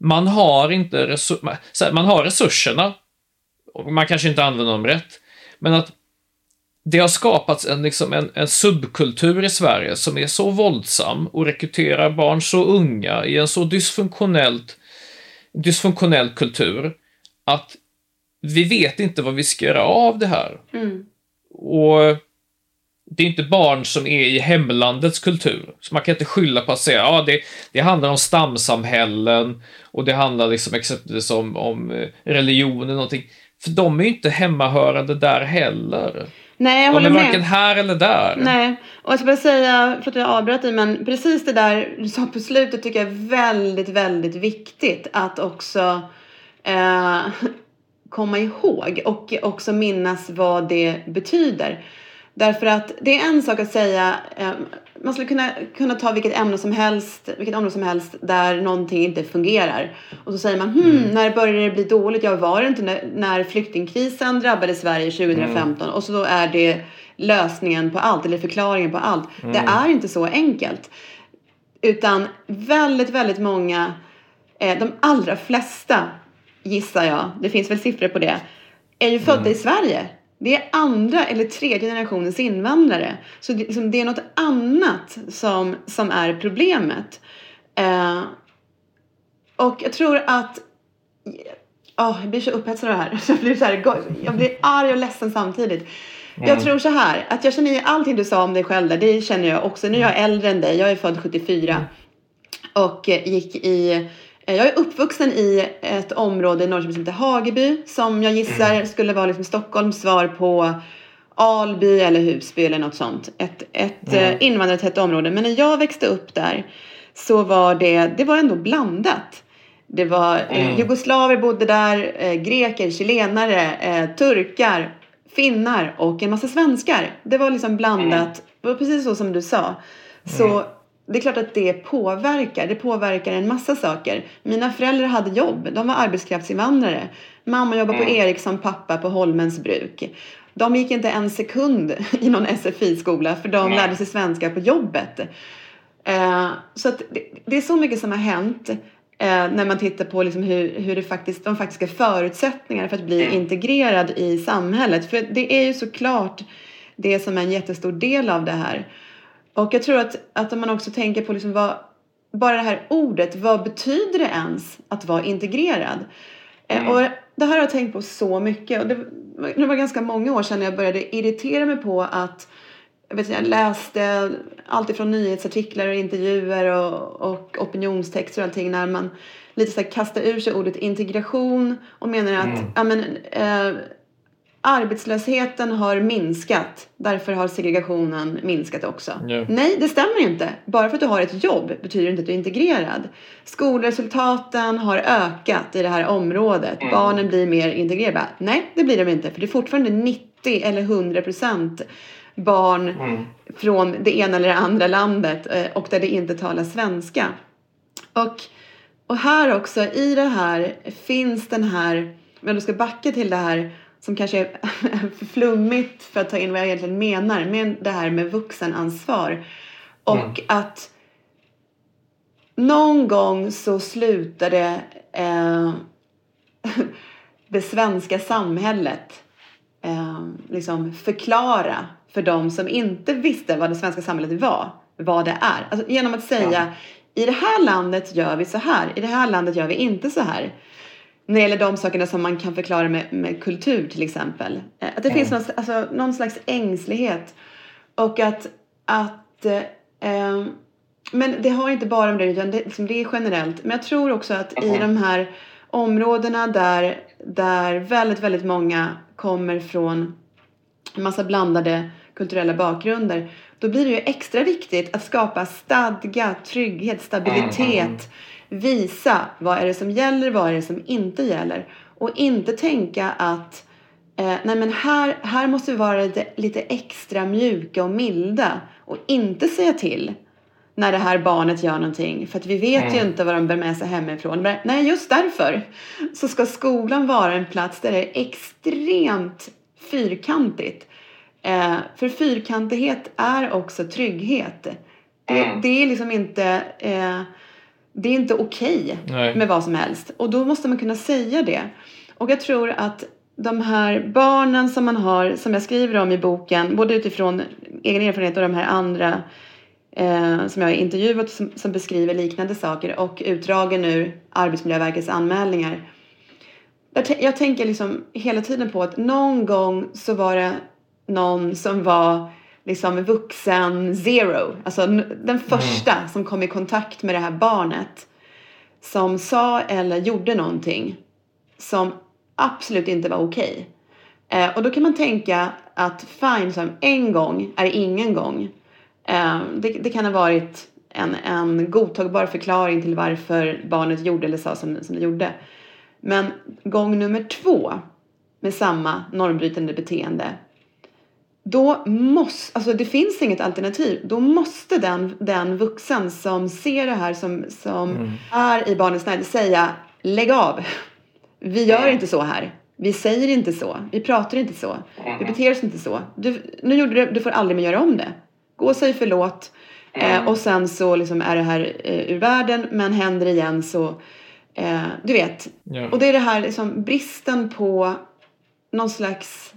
man har inte resur- man har resurserna, och man kanske inte använder dem rätt, men att det har skapats en, liksom en, en subkultur i Sverige som är så våldsam och rekryterar barn så unga i en så dysfunktionellt, dysfunktionell kultur att vi vet inte vad vi ska göra av det här. Och det är inte barn som är i hemlandets kultur. Så man kan inte skylla på att säga ja, det, det handlar om stamsamhällen och det handlar liksom exempelvis om, om eh, religion eller någonting. För de är ju inte hemmahörande där heller. Nej, jag De håller är med. varken här eller där. Nej, och jag ska bara säga, för att jag avbröt dig, men precis det där du sa på slutet tycker jag är väldigt, väldigt viktigt att också eh, [laughs] komma ihåg och också minnas vad det betyder. Därför att det är en sak att säga, eh, man skulle kunna, kunna ta vilket ämne som helst, vilket område som helst där någonting inte fungerar. Och så säger man, hmm, när började det bli dåligt? Ja, var det inte när, när flyktingkrisen drabbade Sverige 2015? Och så då är det lösningen på allt, eller förklaringen på allt. Det är inte så enkelt. Utan väldigt, väldigt många, eh, de allra flesta gissar jag, det finns väl siffror på det, är ju födda i Sverige. Det är andra eller tredje generationens invandrare. Så det, liksom, det är något annat som, som är problemet. Eh, och jag tror att... Oh, jag blir så upphetsad av det här. [laughs] Jag blir, så här, jag blir arg och ledsen samtidigt. Mm. Jag tror så här, att jag känner igen allting du sa om dig själv där, det känner jag också. Nu är jag äldre än dig, jag är född 74 och gick i jag är uppvuxen i ett område i Norrköping som heter Hageby som jag gissar mm. skulle vara liksom Stockholms svar på Alby eller Husby eller något sånt. Ett, ett mm. invandrartätt område. Men när jag växte upp där så var det, det var ändå blandat. Det var mm. jugoslaver bodde där, eh, greker, chilenare, eh, turkar, finnar och en massa svenskar. Det var liksom blandat. Mm. Det var precis så som du sa. Så mm. Det är klart att det påverkar. Det påverkar en massa saker. Mina föräldrar hade jobb. De var arbetskraftsinvandrare. Mamma jobbade mm. på Ericsson, pappa på Holmens bruk. De gick inte en sekund [laughs] i någon SFI-skola för de lärde sig svenska på jobbet. Eh, så det, det, är så mycket som har hänt. Eh, när man tittar på liksom hur, hur det faktiskt, de faktiska förutsättningarna för att bli integrerad i samhället. För det är ju såklart det som är en jättestor del av det här. Och jag tror att, att om man också tänker på liksom vad, bara det här ordet, vad betyder det ens att vara integrerad? Eh, mm. Och det här har jag tänkt på så mycket och det, det var ganska många år sedan jag började irritera mig på att jag, vet, jag läste allt ifrån nyhetsartiklar och intervjuer och, och opinionstexter och allting när man lite så här kastar ur sig ordet integration och menar att mm. ja, men, eh, arbetslösheten har minskat. Därför har segregationen minskat också. Yeah. Nej, det stämmer inte. Bara för att du har ett jobb betyder inte att du är integrerad. Skolresultaten har ökat i det här området. Mm. Barnen blir mer integrerade. Nej, det blir de inte. För det är fortfarande 90 eller 100 procent barn mm. från det ena eller det andra landet eh, och där det inte talas svenska. Och, och här också, i det här finns den här, om jag ska backa till det här som kanske är för [laughs] flummigt för att ta in vad jag egentligen menar, med det här med vuxenansvar. Och mm. att någon gång så slutade eh, [laughs] det svenska samhället eh, liksom förklara för de som inte visste vad det svenska samhället var, vad det är. Alltså, genom att säga ja. i det här landet gör vi så här, i det här landet gör vi inte så här. När det gäller de sakerna som man kan förklara med, med kultur till exempel. Eh, att det mm. finns någon, alltså, någon slags ängslighet. Och att, att eh, men det har inte bara med det utan det, liksom, det är generellt. Men jag tror också att mm. i de här områdena där, där väldigt, väldigt många kommer från en massa blandade kulturella bakgrunder. Då blir det ju extra viktigt att skapa stadga, trygghet, stabilitet. Visa vad är det som gäller, vad är det som inte gäller. Och inte tänka att eh, nej men här, här måste vi vara lite, lite extra mjuka och milda. Och inte säga till när det här barnet gör någonting. För att vi vet mm. ju inte vad de bär med sig hemifrån. Men, nej, just därför så ska skolan vara en plats där det är extremt fyrkantigt. Eh, för fyrkantighet är också trygghet. Det, mm. det är liksom inte, eh, det är inte okej okay med vad som helst. Och då måste man kunna säga det. Och jag tror att de här barnen som man har, som jag skriver om i boken, både utifrån egen erfarenhet och de här andra eh, som jag har intervjuat som, som, beskriver liknande saker och utdragen ur Arbetsmiljöverkets anmälningar. Jag, tänker liksom hela tiden på att någon gång så var det någon som var liksom vuxen zero, alltså den första mm. som kom i kontakt med det här barnet som sa eller gjorde någonting som absolut inte var okej. Okay. Eh, och då kan man tänka att fine, som en gång är ingen gång. Eh, det, det, kan ha varit en, en godtagbar förklaring till varför barnet gjorde eller sa som, som det gjorde. Men gång nummer två med samma normbrytande beteende då måste, alltså det finns inget alternativ. Då måste den, den vuxen som ser det här som, som mm. är i barnets närhet säga lägg av. Vi gör inte så här. Vi säger inte så. Vi pratar inte så. Vi beter oss inte så. Du, nu gjorde du du får aldrig mer göra om det. Gå och säg förlåt. Eh, och sen så liksom är det här eh, ur världen. Men händer igen så, eh, du vet. Yeah. Och det är det här liksom bristen på någon slags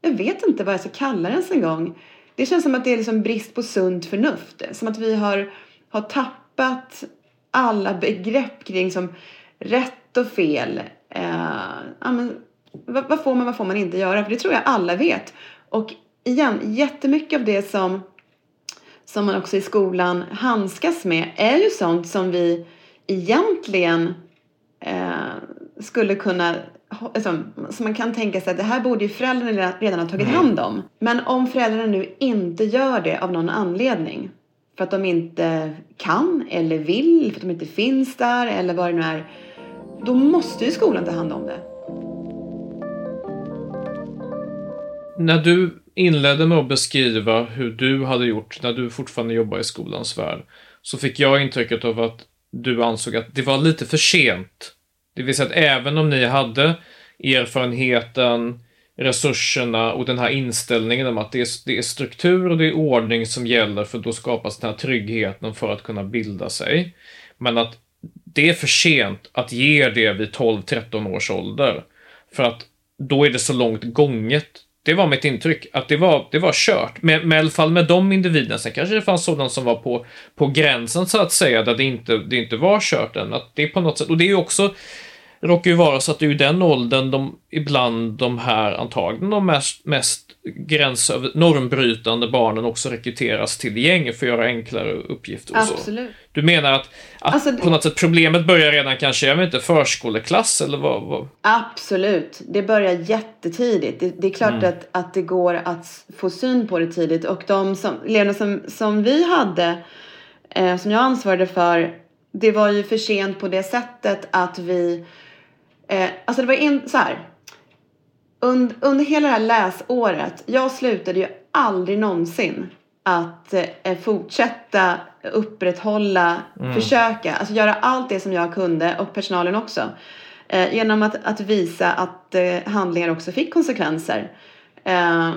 jag vet inte vad jag ska kalla det ens en gång. Det känns som att det är liksom brist på sunt förnuft. Som att vi har, har tappat alla begrepp kring som rätt och fel. Eh, ja, men, vad, vad, får man, vad får man inte göra? För det tror jag alla vet. Och igen, jättemycket av det som, som man också i skolan handskas med är ju sånt som vi egentligen eh, skulle kunna alltså, så man kan tänka sig att det här borde ju föräldrarna redan ha tagit mm. hand om. Men om föräldrarna nu inte gör det av någon anledning, för att de inte kan eller vill, för att de inte finns där eller vad det nu är, då måste ju skolan ta hand om det. När du inledde med att beskriva hur du hade gjort när du fortfarande jobbar i skolans värld, så fick jag intrycket av att du ansåg att det var lite för sent det vill säga att även om ni hade erfarenheten, resurserna och den här inställningen om att det är, det är struktur och det är ordning som gäller för då skapas den här tryggheten för att kunna bilda sig. Men att det är för sent att ge det vid 12-13 års ålder. För att då är det så långt gånget. Det var mitt intryck, att det var, det var kört. Med, I alla fall med de individerna. Sen kanske det fanns sådana som var på, på gränsen så att säga, där det inte, det inte var kört än. Att det är på något sätt, och det är ju också råkar ju vara så att det är ju den åldern de, ibland de här antagligen de mest, mest gränsöver, normbrytande barnen också rekryteras till gäng för att göra enklare uppgifter och Absolut. så. Du menar att, att alltså, på något sätt problemet börjar redan kanske, jag vet inte, förskoleklass eller vad? vad? Absolut, det börjar jättetidigt. Det, det är klart mm. att, att det går att få syn på det tidigt och de som, eleverna som, som vi hade, eh, som jag ansvarade för, det var ju för sent på det sättet att vi Eh, alltså det var en, så här. Und, under hela det här läsåret, jag slutade ju aldrig någonsin att eh, fortsätta upprätthålla, mm. försöka, alltså göra allt det som jag kunde och personalen också. Eh, genom att, att visa att eh, handlingar också fick konsekvenser. Eh,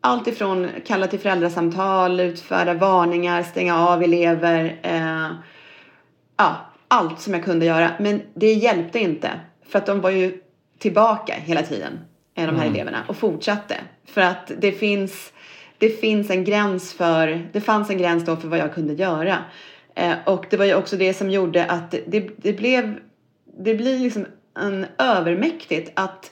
allt ifrån kalla till föräldrasamtal, utfärda varningar, stänga av elever. Eh, ja, allt som jag kunde göra. Men det hjälpte inte. För att de var ju tillbaka hela tiden, de här mm. eleverna, och fortsatte. För att det finns, det finns en gräns för, det fanns en gräns då för vad jag kunde göra. Eh, och det var ju också det som gjorde att det, det blev, det blir liksom en övermäktigt att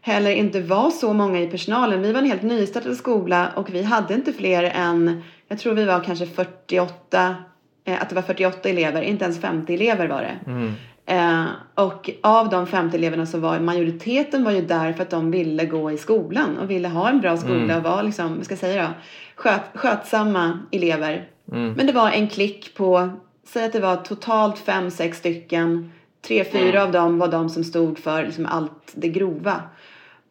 heller inte var så många i personalen. Vi var en helt nystartad skola och vi hade inte fler än, jag tror vi var kanske 48, eh, att det var 48 elever, inte ens 50 elever var det. Mm. Eh, och av de 50 eleverna så var majoriteten var ju där för att de ville gå i skolan och ville ha en bra skola mm. och var liksom, vad ska jag säga då, sköt, skötsamma elever. Mm. Men det var en klick på, säg att det var totalt fem, sex stycken. Tre, fyra mm. av dem var de som stod för liksom allt det grova.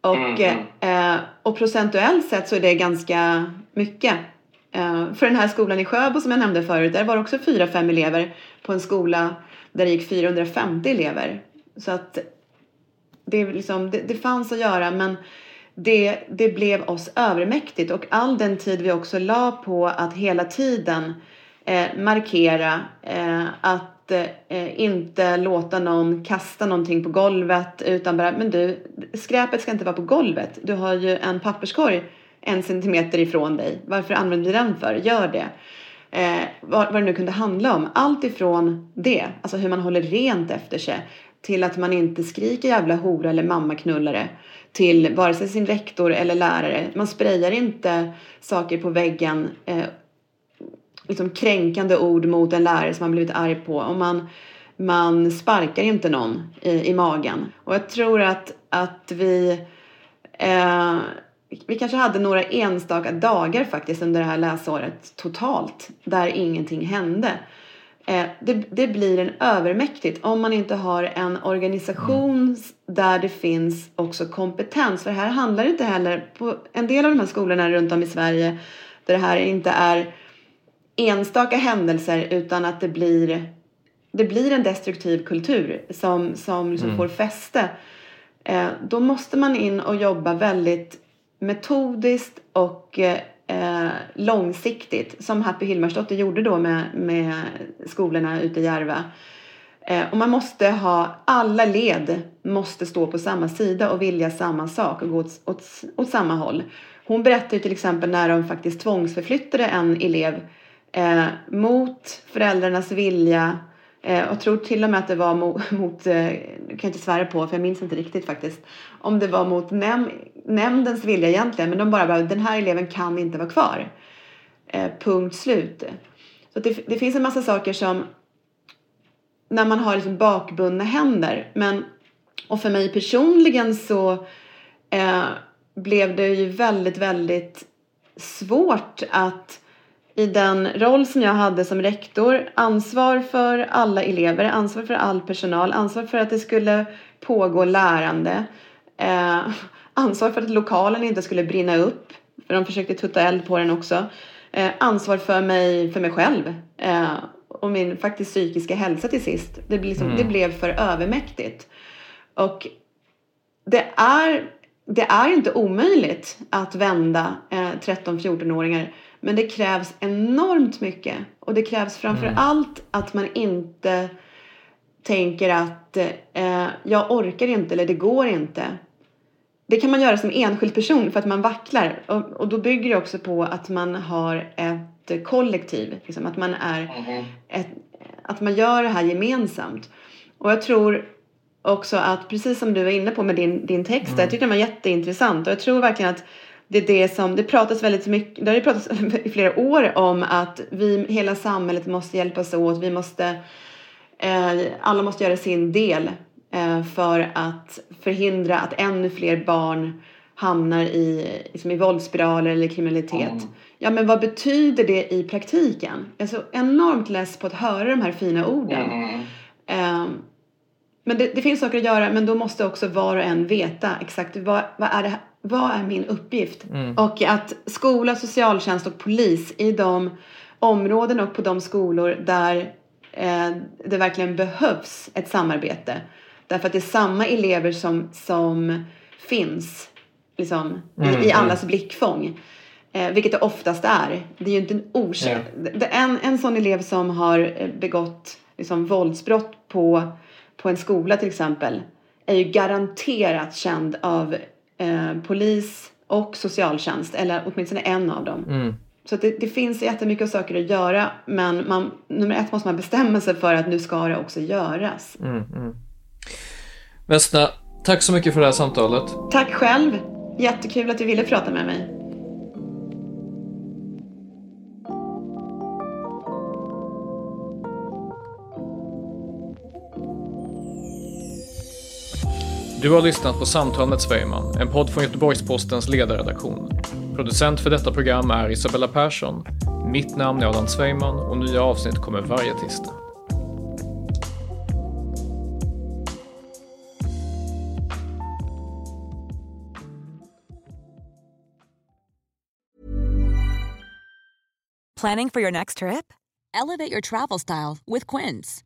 Och, mm. eh, och procentuellt sett så är det ganska mycket. Eh, för den här skolan i Sjöbo som jag nämnde förut, där var också fyra, fem elever på en skola där det gick 450 elever. Så att det, liksom, det, det fanns att göra men det, det blev oss övermäktigt och all den tid vi också la på att hela tiden eh, markera eh, att eh, inte låta någon kasta någonting på golvet utan bara, men du, skräpet ska inte vara på golvet. Du har ju en papperskorg en centimeter ifrån dig. Varför använder du den för? Gör det eh, vad, vad det nu kunde handla om. Allt ifrån det, alltså hur man håller rent efter sig, till att man inte skriker jävla hora eller mammaknullare till vare sig sin rektor eller lärare. Man sprayar inte saker på väggen, eh, liksom kränkande ord mot en lärare som man blivit arg på. Och man, man sparkar inte någon i, i magen. Och jag tror att, att vi eh, vi kanske hade några enstaka dagar faktiskt under det här läsåret totalt där ingenting hände. Eh, det, det, blir en övermäktigt om man inte har en organisation där det finns också kompetens. För här handlar det inte heller, på en del av de här skolorna runt om i Sverige där det här inte är enstaka händelser utan att det blir, det blir en destruktiv kultur som, som liksom mm. får fäste. Eh, då måste man in och jobba väldigt metodiskt och eh, långsiktigt som Happy Hilmarsdotter gjorde då med, med skolorna ute i Järva. Eh, och man måste ha, alla led måste stå på samma sida och vilja samma sak och gå åt, åt, åt samma håll. Hon berättar ju till exempel när de faktiskt tvångsförflyttade en elev eh, mot föräldrarnas vilja eh, Eh, och tror till och med att det var [laughs] mot, eh, mot kan jag inte svära på för jag minns inte riktigt faktiskt, om det var mot näm nämndens vilja egentligen men de bara bara den här eleven kan inte vara kvar. Eh, punkt slut. Så det, det finns en massa saker som när man har liksom bakbundna händer. Men, och för mig personligen så eh, blev det ju väldigt, väldigt svårt att i den roll som jag hade som rektor, ansvar för alla elever, ansvar för all personal, ansvar för att det skulle pågå lärande, eh, ansvar för att lokalen inte skulle brinna upp, för de försökte tutta eld på den också, eh, ansvar för mig, för mig själv eh, och min faktiskt psykiska hälsa till sist. Det, blev liksom, mm. det blev för övermäktigt. Och det är, det är inte omöjligt att vända eh, 13-14-åringar. Men det krävs enormt mycket. Och det krävs framför mm. allt att man inte tänker att eh, jag orkar inte eller det går inte. Det kan man göra som enskild person för att man vacklar. Och, och då bygger det också på att man har ett kollektiv. Liksom, att man är mm. ett, att man gör det här gemensamt. Och jag tror också att precis som du var inne på med din, din text, mm. jag tyckte den var jätteintressant och jag tror verkligen att det är det som, det pratas väldigt mycket, det har ju pratats [laughs] i flera år om att vi, hela samhället måste hjälpas åt, vi måste, eh, alla måste göra sin del eh, för att förhindra att ännu fler barn hamnar i, liksom i våldsspiraler eller kriminalitet. Mm. Ja, men vad betyder det i praktiken? Jag är så enormt less på att höra de här fina orden. Mm. Um, men det, det, finns saker att göra, men då måste också var och en veta exakt vad, vad, är, det, vad är min uppgift? Mm. Och att skola, socialtjänst och polis i de områden och på de skolor där eh, det verkligen behövs ett samarbete. Därför att det är samma elever som, som finns liksom, mm. i, i mm. allas blickfång. Eh, vilket det oftast är. Det är ju inte en okänd... Ja. En, en sån elev som har eh, begått liksom, våldsbrott på, på en skola till exempel är ju garanterat känd av eh, polis och socialtjänst. Eller åtminstone en av dem. Mm. Så det, det finns jättemycket saker att göra. Men man, nummer ett måste man bestämma sig för att nu ska det också göras. Mm, mm. Vesna, tack så mycket för det här samtalet. Tack själv. Jättekul att du ville prata med mig. Du har lyssnat på Samtal med Svejman, en podd från Göteborgs-Postens ledarredaktion. Producent för detta program är Isabella Persson. Mitt namn är Adam Svejman och nya avsnitt kommer varje tisdag. Planning for your next trip? Elevate your travel style with Quince.